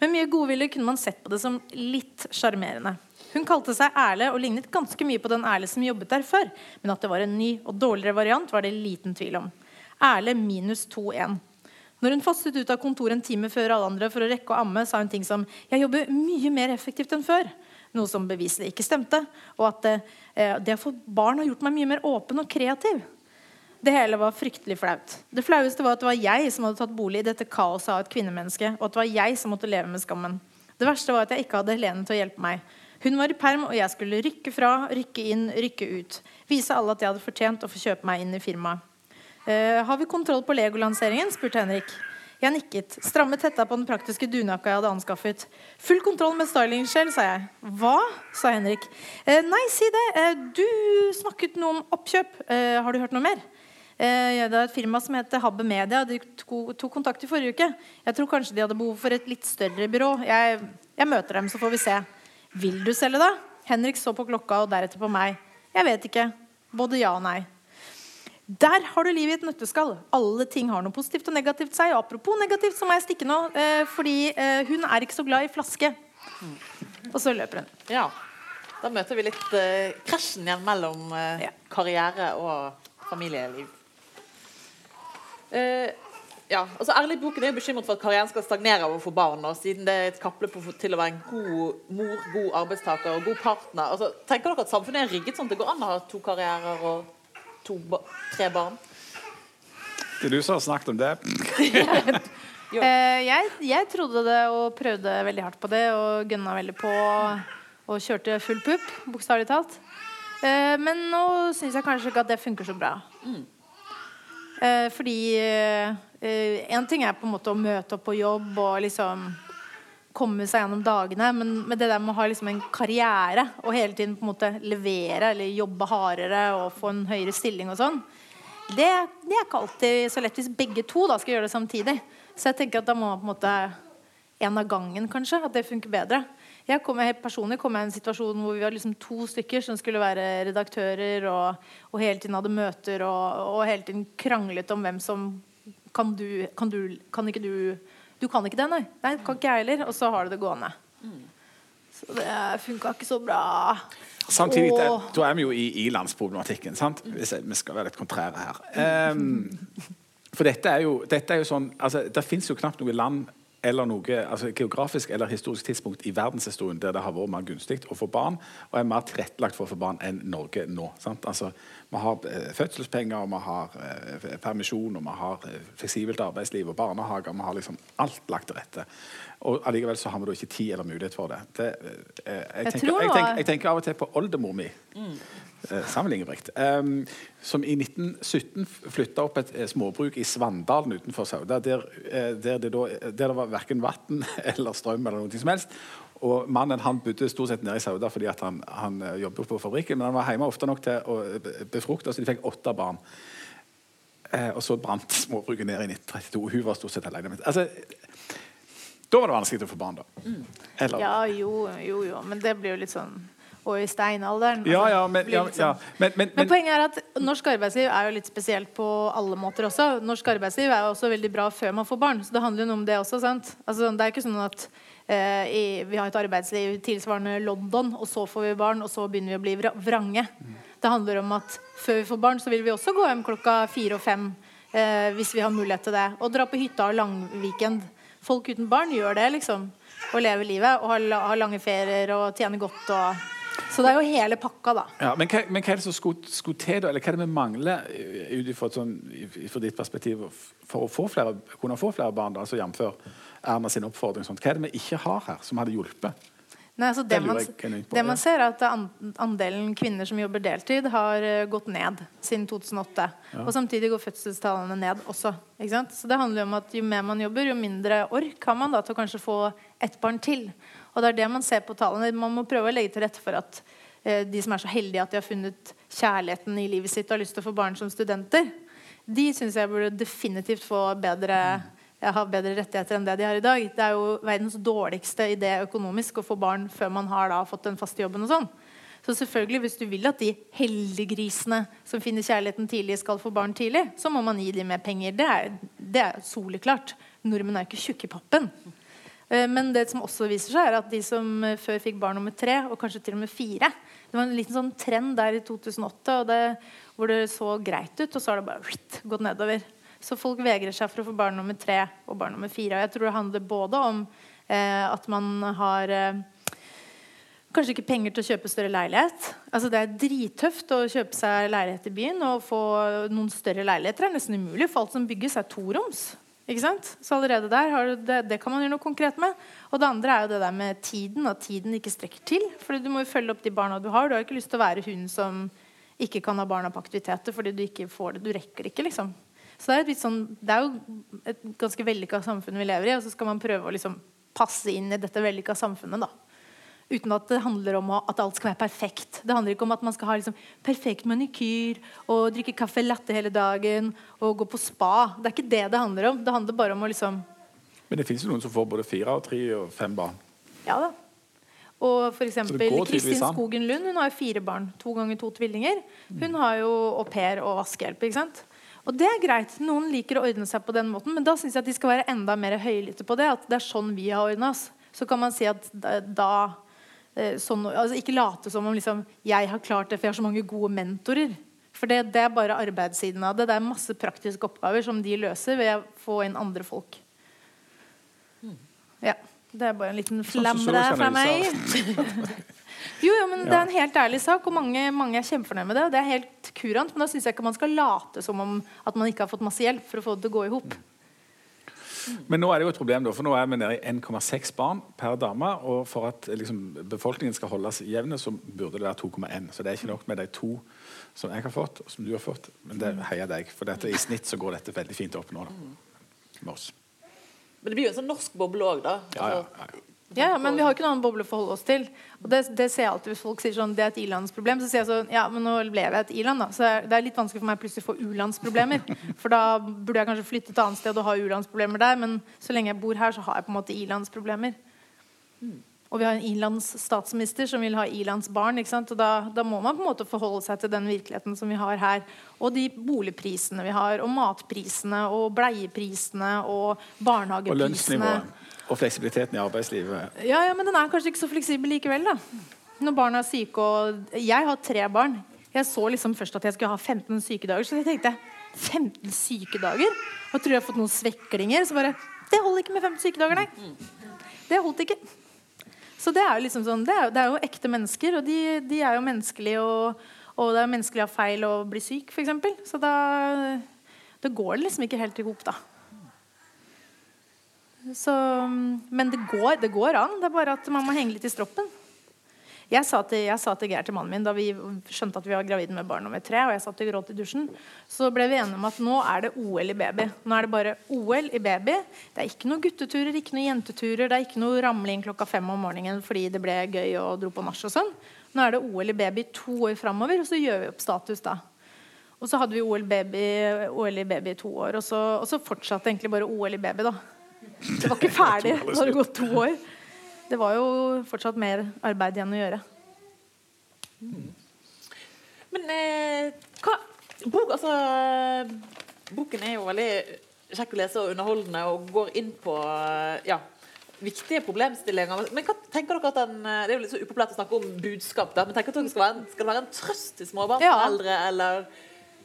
Med mye godvilje kunne man sett på det som litt sjarmerende. Hun kalte seg Erle og lignet ganske mye på den Erle som jobbet der før. Men at det var en ny og dårligere variant, var det liten tvil om. Erle minus 2-1. Når hun fosset ut av kontoret en time før alle andre for å rekke å amme, sa hun ting som 'Jeg jobber mye mer effektivt enn før' noe som beviselig ikke stemte. Og at eh, det å få barn har gjort meg mye mer åpen og kreativ. Det hele var fryktelig flaut. Det flaueste var at det var jeg som hadde tatt bolig i dette kaoset av et kvinnemenneske, og at det var jeg som måtte leve med skammen. Det verste var at jeg ikke hadde Helene til å hjelpe meg. Hun var i perm, og jeg skulle rykke fra, rykke inn, rykke ut. Vise alle at jeg hadde fortjent å få kjøpe meg inn i firmaet. Uh, har vi kontroll på Lego-lanseringen? spurte Henrik. Jeg nikket. Strammet hetta på den praktiske dunjakka jeg hadde anskaffet. Full kontroll med styling-skjell, sa jeg. Hva? sa Henrik. «Eh, nei, si det. Eh, du snakket noe om oppkjøp. Eh, har du hørt noe mer? Eh, det er et firma som heter Habbe Media. De tok, kontakt i forrige uke. Jeg tror kanskje de hadde behov for et litt større byrå. Jeg, jeg møter dem, så får vi se. Vil du selge, da? Henrik så på klokka og deretter på meg. Jeg vet ikke. Både ja og nei. Der har du livet i et nøtteskall. Alle ting har noe positivt og negativt seg. Og apropos negativt, så må jeg stikke nå, eh, fordi eh, hun er ikke så glad i flaske. Og så løper hun. Ja. Da møter vi litt krasjen igjen mellom karriere og familieliv. Eh, ja, altså Ærlig Boken er jo bekymret for at karrieren skal stagnere av å få barn. Og siden det er et kappløp å til å være en god mor, god arbeidstaker og god partner. Altså, tenker dere at samfunnet er rigget sånn at det går an å ha to karrierer og to tre barn? Det er du som har snakket om det. Eh, jeg, jeg trodde det og prøvde veldig hardt på det og gønna veldig på og kjørte full pupp, bokstavelig talt. Uh, men nå syns jeg kanskje ikke at det funker så bra. Eh, fordi én ting er på en måte å møte opp på jobb og liksom komme seg gjennom dagene, men med det der med å ha liksom en karriere og hele tiden på en måte levere eller jobbe hardere og få en høyere stilling og sånn, det, det er ikke alltid så lett hvis begge to da skal gjøre det samtidig. Så jeg tenker at da må man på en måte en av gangen, kanskje. At det funker bedre. Jeg kom, helt personlig kom jeg i en situasjon hvor vi var liksom to stykker som skulle være redaktører, og, og hele tiden hadde møter og, og hele tiden kranglet om hvem som Kan du Kan, du, kan ikke du Du kan ikke det, nei. Nei, kan ikke jeg heller. Og så har du det gående. Så det funka ikke så bra. Samtidig, det, da er vi jo i ilandsproblematikken. sant? Hvis jeg, vi skal være litt kontrære her. Um, for dette er jo, dette er jo sånn altså, Det fins jo knapt noe land eller noe altså, geografisk eller historisk tidspunkt i verdenshistorien der det har vært mer gunstig å få barn og er mer tilrettelagt for å få barn enn Norge nå. sant? Altså, Vi har eh, fødselspenger, og vi har eh, permisjon, og vi har eh, fleksibelt arbeidsliv og barnehager. Vi har liksom alt lagt til rette. Og allikevel så har vi da ikke tid eller mulighet for det. det eh, jeg, Jeg tenker, jeg, tenker, jeg tenker av og til på oldemor mi. Mm. Sammen Ingebrigt. Um, som i 1917 flytta opp et eh, småbruk i Svandalen utenfor Sauda. Der, eh, der, det, da, der det var verken vann eller strøm eller noe som helst. Og Mannen han bodde stort sett nede i Sauda fordi han, han eh, jobbet på fabrikken. Men han var hjemme ofte nok til å eh, befrukte, så de fikk åtte barn. Eh, og så brant småbruket ned i 1932. Hun var stort sett alene. Altså, da var det vanskelig å få barn, da. Eller, Ja, jo, jo, jo. Men det blir jo litt sånn Og i steinalderen. ja, altså, ja, ja, men, ja, sånn- men, men, Men poenget er at norsk arbeidsliv er jo litt spesielt på alle måter også. Norsk arbeidsliv er jo også veldig bra før man får barn. Så det handler jo noe om det også. sant? Altså, det er ikke sånn at eh, i, vi har et arbeidsliv tilsvarende London, og så får vi barn, og så begynner vi å bli vra- vrange. Det handler om at før vi får barn, så vil vi også gå hjem klokka fire og fem eh, hvis vi har mulighet til det. Og dra på hytta og langweekend. Folk uten barn gjør det, liksom. Og lever livet og har, har lange ferier og tjener godt og Så det er jo hele pakka, da. Ja, men, hva, men hva er det som skulle, skulle til, da? Eller hva er det vi mangler eh, ut ifra sånn, ditt perspektiv for å få flere, kunne få flere barn? da, altså Jf. Erna sin oppfordring. Sånt. Hva er det vi ikke har her, som hadde hjulpet? Nei, altså Det man, det man ser, er at andelen kvinner som jobber deltid, har eh, gått ned siden 2008. Og samtidig går fødselstallene ned også. Så det handler jo om at jo mer man jobber, jo mindre ork har man da til å kanskje få ett barn til. Og det er det man ser på tallene. Man må prøve å legge til rette for at eh, de som er så heldige at de har funnet kjærligheten i livet sitt og har lyst til å få barn som studenter, de syns jeg burde definitivt få bedre har bedre rettigheter enn det de har i dag. Det er jo verdens dårligste idé økonomisk å få barn før man har da fått den faste jobben. og sånn. Så selvfølgelig, hvis du vil at de heldiggrisene som finner kjærligheten tidlig, skal få barn tidlig, så må man gi dem mer penger. Det er, det er soleklart. Nordmenn er ikke tjukke i pappen. Eh, Men det som også viser seg, er at de som eh, før fikk barn nummer tre, og kanskje til og med fire Det var en liten sånn trend der i 2008 og det, hvor det så greit ut, og så har det bare gått nedover. Så folk vegrer seg for å få barn nummer tre og barn nummer fire. Og jeg tror det handler både om eh, at man har eh, kanskje ikke penger til å kjøpe større leilighet. Altså Det er drittøft å kjøpe seg leilighet i byen. Og få noen større leiligheter er nesten umulig, for alt som bygges, er toroms. Ikke sant? Så allerede der det, det kan man gjøre noe konkret med. Og det andre er jo det der med tiden, at tiden ikke strekker til. For du må jo følge opp de barna du har. Du har ikke lyst til å være hun som ikke kan ha barna på aktiviteter fordi du ikke får det. Du rekker ikke, liksom. Så det er, sånn, det er jo et ganske vellykka samfunn vi lever i, og så skal man prøve å liksom passe inn i dette vellykka samfunnet. da. Uten at det handler om at alt skal være perfekt. Det handler ikke om at man skal ha liksom, perfekt manikyr og drikke kaffe latte hele dagen og gå på spa. Det er ikke det det handler om. Det handler bare om å liksom Men det fins jo noen som får både fire, og tre og fem barn. Ja da. Og eksempel Kristin. Skogen Lund hun har jo fire barn. To ganger to tvillinger. Hun har jo au pair og vaskehjelp. ikke sant? Og det er greit. Noen liker å ordne seg på den måten, men da syns jeg at de skal være enda mer høylytte på det. At det er sånn vi har ordna oss. Så kan man si at da, eh, sånn, altså Ikke late som om liksom, jeg har klart det, for jeg har så mange gode mentorer. For det, det er bare arbeidssiden av det. Det er masse praktiske oppgaver som de løser ved å få inn andre folk. Ja. Det er bare en liten flamme så der fra meg. Jo, jo, men Det er en helt ærlig sak, og mange, mange er kjempefornøyd med det. Og det er helt kurant, Men da syns jeg ikke man skal late som om at man ikke har fått masse hjelp for å få det til å gå i hop. Men nå er det jo et problem, da, for nå er vi nede i 1,6 barn per dame. Og for at liksom, befolkningen skal holdes jevne, så burde det være 2,1. Så det er ikke nok med de to som jeg har fått, og som du har fått. Men det heier deg. For dette, i snitt så går dette veldig fint opp nå. Da, med oss. Men det blir jo en sånn norsk boble òg, da. Ja, ja, Altså, ja, ja. Ja, ja, men vi har ikke noen annen boble å forholde oss til. Og det, det ser jeg alltid Hvis folk sier sånn det er et ilandsproblem, så sier jeg sånn Ja, men nå lever jeg et iland, da. Så det er- litt vanskelig for meg plutselig å få u-landsproblemer. For da burde jeg kanskje flytte et annet sted og ha u-landsproblemer der. Men så lenge jeg bor her, så har jeg på en måte ilandsproblemer. Og vi har en ilandsstatsminister som vil ha ilandsbarn. Ikke sant? Og da, da må man på en måte forholde seg til den virkeligheten som vi har her. Og de boligprisene vi har, og matprisene, og bleieprisene, og barnehageprisene. Og lønnsnivået. Og fleksibiliteten i arbeidslivet. Ja, ja, men den er kanskje ikke så fleksibel likevel, da. Når barna er syke og Jeg har tre barn. Jeg så liksom først at jeg skulle ha 15 sykedager, så jeg tenkte 15 sykedager? Og tror jeg har fått noen sveklinger. Så bare Det holder ikke med 15 sykedager, nei. Det holdt ikke. Så det er jo liksom sånn Det er jo, det er jo ekte mennesker, og de, de er jo menneskelige, og, og det er menneskelig å ha feil og bli syk, f.eks. Så da Det går liksom ikke helt i hop, da. Så, men det går, det går an. Det er bare at man må henge litt i stroppen. Jeg sa til, jeg sa til Geir til mannen min da vi skjønte at vi var gravide med barn nummer tre, og jeg satt og gråt i dusjen, så ble vi enige om at nå er det OL i baby. Nå er det bare OL i baby. Det er ikke noen gutteturer, ikke noen jenteturer, det er ikke noe ramling klokka fem om morgenen fordi det ble gøy og dro på nach og sånn. Nå er det OL i baby to år framover, og så gjør vi opp status da. Og så hadde vi OL, baby, OL i baby i to år, og så, og så fortsatte egentlig bare OL i baby, da. Det var ikke ferdig. Det hadde gått to år. Det var jo fortsatt mer arbeid igjen å gjøre. Men eh, hva bok, altså, Boken er jo veldig kjekk å lese og underholdende og går inn på eh, ja, viktige problemstillinger. Men hva tenker dere at den, eh, Det er jo litt så upopulært å snakke om budskap, da, men tenker dere at det skal være en, skal det være en trøst til småbarnsforeldre? Eller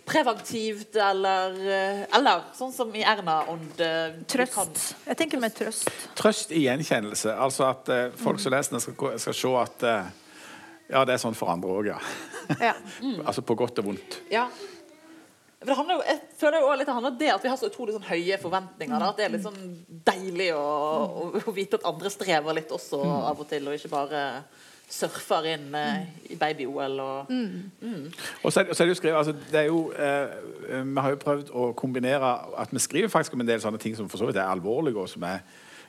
preventivt, eller, eh, eller sånn som i Erna-ånd? Trøst. kan- Trøst. Jeg tenker med trøst. Trøst i gjenkjennelse. Altså at uh, folk som leser den, skal, skal se at uh, ja, det er sånn for andre òg, ja. Ja. altså på godt og vondt. Ja. For det handler jo, jeg føler jo også litt det handler om det at vi har så utrolig sånn høye forventninger. Da, at det er litt sånn deilig å, å, å vite at andre strever litt også av og til, og ikke bare surfer inn eh, i baby-OL og Og så er, så er det jo skrevet, altså, det er jo, eh, Vi har jo prøvd å kombinere at vi skriver faktisk om en del sånne ting som for så vidt er alvorlige og som er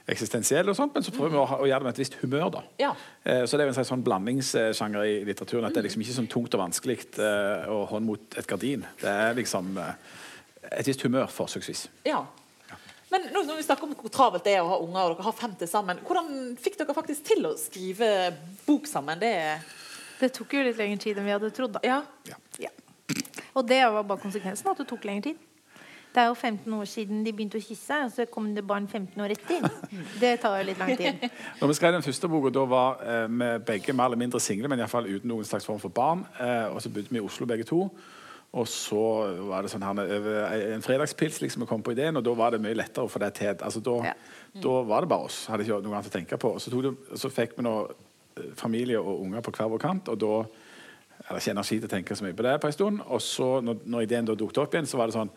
eksistensielle, og sånt, men så prøver vi å, ha, å gjøre det med et visst humør. da. Ja. Eh, så det er jo en slags sånn blandingssjanger i litteraturen. At det er liksom ikke sånn tungt og vanskelig eh, å hånd mot et gardin. Det er liksom eh, et visst humør, forsøksvis. ja. Men nå når vi snakker om hvor travelt det er å ha unger, og dere har fem til sammen, hvordan fikk dere faktisk til å skrive bok sammen? Det Det tok jo litt lengre tid enn vi hadde trodd. da. Ja. Ja. Og det var bare konsekvensen, at det tok lengre tid. Det er jo 15 år siden de begynte å kysse, og så kom det barn 15 år etter. Det tar jo litt lang tid. Når vi skrev den første boka, da var eh, vi begge mer eller mindre single, men i hvert fall uten noen slags form for barn. Eh, og så bodde vi i Oslo begge to. Og så var det sånn her en fredagspils liksom vi kom på ideen, og da var det mye lettere å få det til. Altså, da, Ja. da var det bare oss. Hadde ikke noe annet å tenke på. Så, det, så fikk vi nå eh, familie og unger på hver vår kant, og da er det ikke energi til å tenke så mye på det på en stund. Og så, når, når ideen da dukket opp igjen, så var det sånn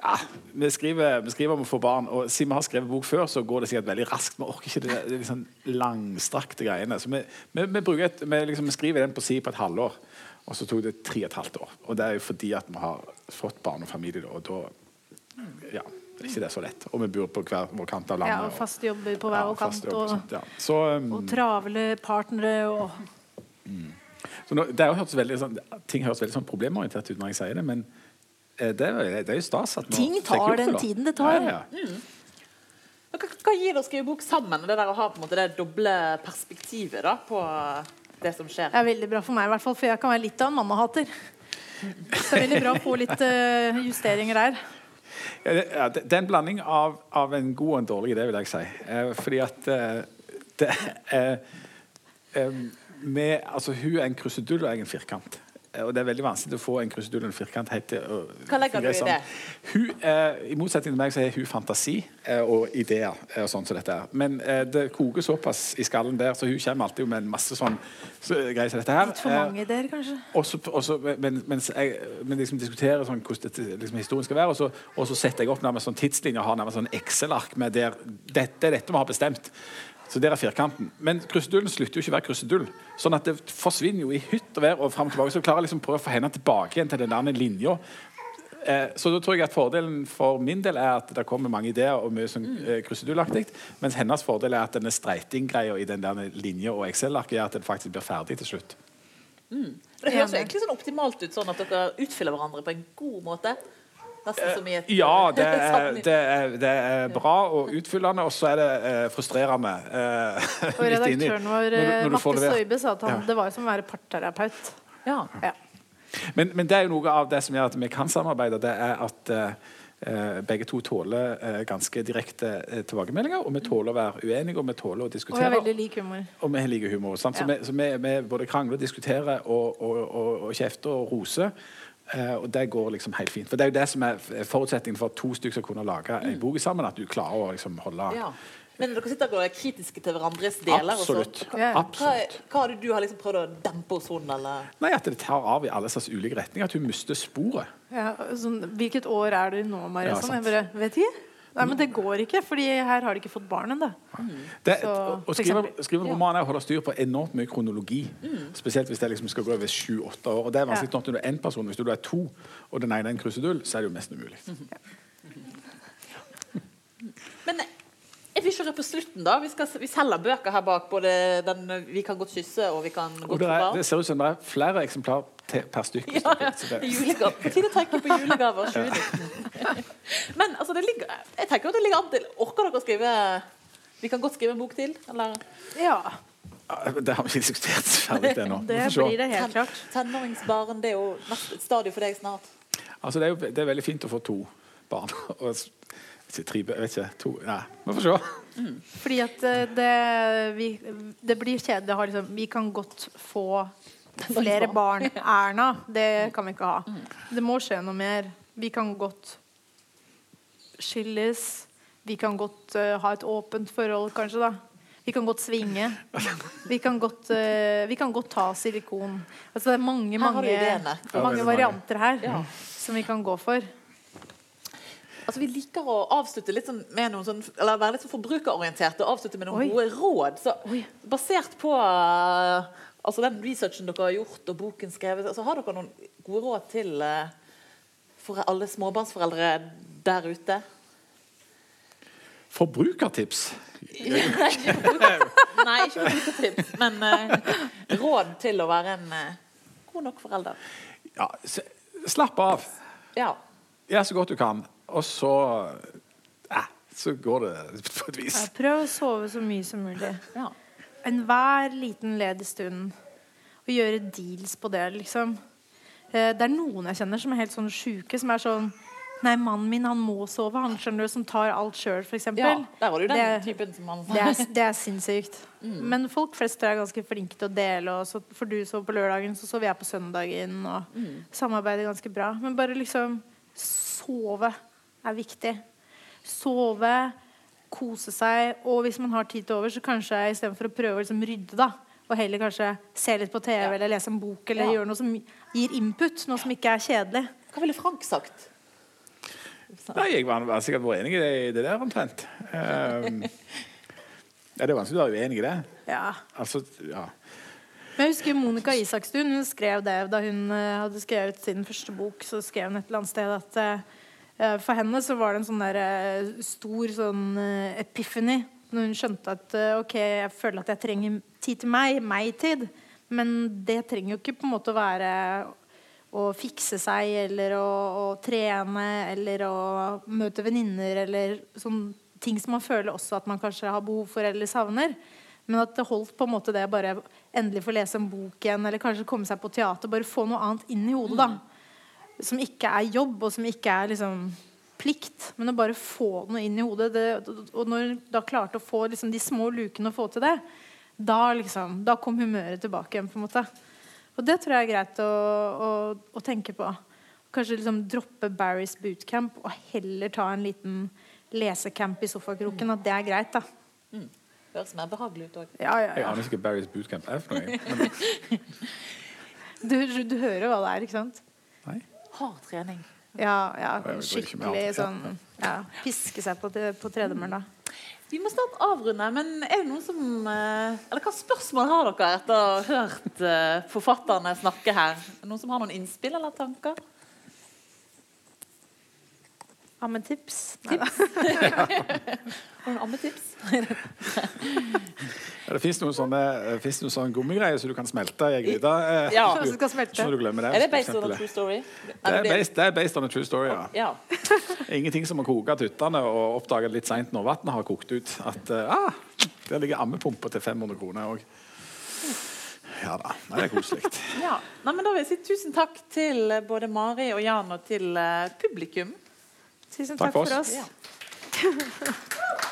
ja, vi skriver, vi skriver om å få barn, og siden vi har skrevet bok før, så går det sikkert veldig raskt. Vi orker ikke det, det er liksom langstrakte greiene. Så vi, vi, vi, et, vi, liksom, skriver den på si på et halvår, og så tok det tre og et halvt år. Og det er jo fordi at vi har fått barn og familie, og da ja, er ikke det så lett. Og vi bor på hver vår kant av landet. Ja, og fast jobber på hver ja, vår kant. Og, Og, ja. Så, um, og travle partnere og så nå, det er jo hørtes veldig sånn, ting høres veldig sånn problemorientert ut når jeg sier det, men eh, det, er- det er jo stas at Ting tar gjort den da. tiden det tar. Ja, ja. Hva, hva gir det å skrive bok sammen? Det der å ha på en måte det doble perspektivet da, på det som skjer? Det er veldig bra for meg, i hvert fall, for jeg kan være litt av en mannehater. Så det er veldig bra å få litt uh, justeringer der. Ja, det, ja, det er en blanding av, av en god og en dårlig idé, vil jeg si. Eh, fordi at eh, det eh, med, altså, Hun er en krusedull og jeg er en firkant. Eh, Og det er veldig vanskelig å få en krusedull og en firkant helt til å Hva legger du i det? Hun, eh, I motsetning til meg så er hun fantasi eh, og ideer. eh, og sånn som dette her. Men eh, det koker såpass i skallen der, så hun kommer alltid med en masse sånn så, greier som dette her. Litt for Eh, mange ideer, kanskje. også, også, men, mens jeg men liksom diskuterer sånn, hvordan dette, liksom, historien skal være, og så, og så setter jeg opp nærmest sånn tidslinje og har nærmest sånn Excel-ark med der dette er dette vi har bestemt. Så der er firkanten. Men krusedullen slutter jo ikke å være krusedull. Sånn at det forsvinner jo i hytt og vær og fram og tilbake. Så klarer jeg liksom prøve å få henne tilbake igjen til den der linja. Eh, så da tror jeg at Fordelen for min del er at det kommer mange ideer og mye sånn eh, krusedullaktig. Mens hennes fordel er at denne streitinggreia i den der linja og Excel-arket gjør at den faktisk blir ferdig til slutt. Det høres jo egentlig sånn optimalt ut, sånn at dere utfyller hverandre på en god måte. Ja, det er, det er, det er bra og utfyllende, og så er det eh, frustrerende. Eh, Og redaktøren vår, Matte. Stoibe, sa at han, Ja. det var som å være parterapeut. Ja. Ja. Men, men det er jo noe av det som gjør at vi kan samarbeide. Det er at eh, eh, begge to tåler uh, ganske direkte uh, tilbakemeldinger. Og vi tåler å være uenige, og vi tåler å Og vi diskutere. er veldig lik humor. Og vi har like humor. Sant? Så, vi, så vi, vi både krangler diskuterer og, og, og, og kjefter og roser. Eh, og det går liksom helt fint. For det er jo det som er forutsetningen for at to stykker skal kunne lage en bok sammen. At du klarer å liksom holde ja. Men dere sitter og er kritiske til hverandres deler? Absolutt. Hva, Absolutt. hva har det du har liksom prøvd å dempe hos henne? Eller? Nei, At det tar av i alle slags ulike retninger. At hun mister sporet. Ja, sånn, hvilket år er du nå, Maria? Ja, sånn, jeg bare, vet ikke. Nei, men det går ikke, fordi her har de ikke fått barn ennå. Å skrive, skrive en roman er å holde styr på enormt mye kronologi. Spesielt hvis det liksom skal gå over sju-åtte år. Og det er vanskelig nok når du er én person. Hvis du er to, og den ene er en krusedull, så er det jo nesten umulig. Men jeg vil kjøre på slutten, da. Vi, skal, vi selger bøker her bak. Både den 'Vi kan godt kysse' og 'Vi kan godt det, få er, barn'. det ser ut som det er flere eksemplar til, per stykke. Ja, ja. Julegave. På tide å tenke på julegaver 2019. Men altså, det ligger, jeg tenker at det ligger an til Orker dere å skrive Vi kan godt skrive en bok til? Eller Ja, Det har vi ikke diskutert ferdig ennå. Det blir det helt klart. tenåringsbarn? Det er jo et stadium for deg snart. Altså, det, er jo, det er veldig fint å få to barn. Og ikke tre, jeg ikke, to, nei, Vi får se. Fordi at eh, det, vi, det blir kjedelig å ha liksom Vi kan godt få flere barn. Erna, det kan vi ikke ha. Det må skje noe mer. Vi kan godt skilles. Vi kan godt uh, ha et åpent forhold, kanskje, da. Vi kan godt svinge. Vi kan godt, uh, vi kan godt ta silikon. Altså, det er mange, mange, mange. varianter her Ja. som vi kan gå for. Altså, vi liker å avslutte litt sånn med noen sånn, eller være litt sånn forbrukerorientert og avslutte med noen Oi. gode råd. Så, basert på uh, altså den researchen dere har gjort og boken skrevet, altså, har dere noen gode råd til uh, for alle småbarnsforeldre der ute? Forbrukertips. Nei, ikke forbrukertips, men uh, råd til å være en uh, god nok forelder. Ja, slapp av. Ja. Gjør så godt du kan. Og så eh, Så går det på et vis. Ja, prøv å sove så mye som mulig. ja. Enhver liten ledig stund. Og gjøre deals på det, liksom. Eh, Det er noen jeg kjenner som er helt sånn sjuke, som er sånn Nei, mannen min han må sove, han skjønner du, som tar alt sjøl, f.eks. ja, der var det jo den Det- typen som man Det er, det er sinnssykt. Mm. Men folk flest er ganske flinke til å dele. Og så, får du sove på lørdagen, så sover jeg på søndagen. Og Mm. samarbeider ganske bra. Men bare liksom sove er viktig. Sove, kose seg. Og hvis man har tid til over, så kanskje istedenfor å prøve å liksom rydde, da, og heller kanskje se litt på TV Ja. eller lese en bok eller Ja. gjøre noe som gir input, noe som ikke er kjedelig. Hva ville Frank sagt? Nei, jeg var, var sikkert vært enig i det, det der omtrent. Um, ja, det er vanskelig å være uenig i det. Ja. Altså, ja. Men jeg husker Monica Isakstuen hun skrev det da hun eh, hadde skrevet sin første bok. Så skrev hun et eller annet sted at eh, for henne så var det en sånn der eh, stor sånn eh, epiphany når hun skjønte at eh, ok, jeg føler at jeg trenger tid til meg, meg-tid. Men det trenger jo ikke på en måte å være å fikse seg eller å, å trene eller å møte venninner eller sånn ting som man føler også at man kanskje har behov for eller savner. Men at det holdt på en måte det bare endelig få lese en bok igjen, eller kanskje komme seg på teater. Bare få noe annet inn i hodet, da. Som ikke er jobb, og som ikke er liksom plikt. Men å bare få noe inn i hodet. Det, og når du da klarte å få liksom, de små lukene å få til det, da, liksom, da kom humøret tilbake igjen. på en måte. Og det tror jeg er greit å, å, å tenke på. Kanskje liksom droppe Barry's bootcamp og heller ta en liten lesecamp i sofakroken. At det er greit, da. Mm. Høres mer behagelig ut òg. Ja, ja, Jeg aner ikke hva Barry's bootcamp er for noe. Du, du hører hva det er, ikke sant? nei. Hard trening. Ja, ja med skikkelig sånn ja, Piske seg på, på tredemølla. Vi må snart avrunde, men er det noen som eh, Eller hva spørsmål har dere etter å ha hørt eh, forfatterne snakke her? Er Noen som har noen innspill eller tanker? Ammetips? Tips? Du ammetips? Ja, det fins noen sånne, eh, noen sånne gummigreier som du kan smelte i ei gryte. eh, Ja. Som skal smelte. Så du glemme det. Er det based on a true story? Det er, based, det er based on a true story, ja. Ja. Ingenting som å koke tuttene og oppdage litt seint når vannet har kokt ut at eh, ah, der ligger ammepumpa til 500 kroner òg. Ja da. Nei, det er koselig. ja. Nei, men da vil jeg si tusen takk til eh, både Mari og Jan og til eh, publikum. Tusen takk, takk for oss. For oss. Ja.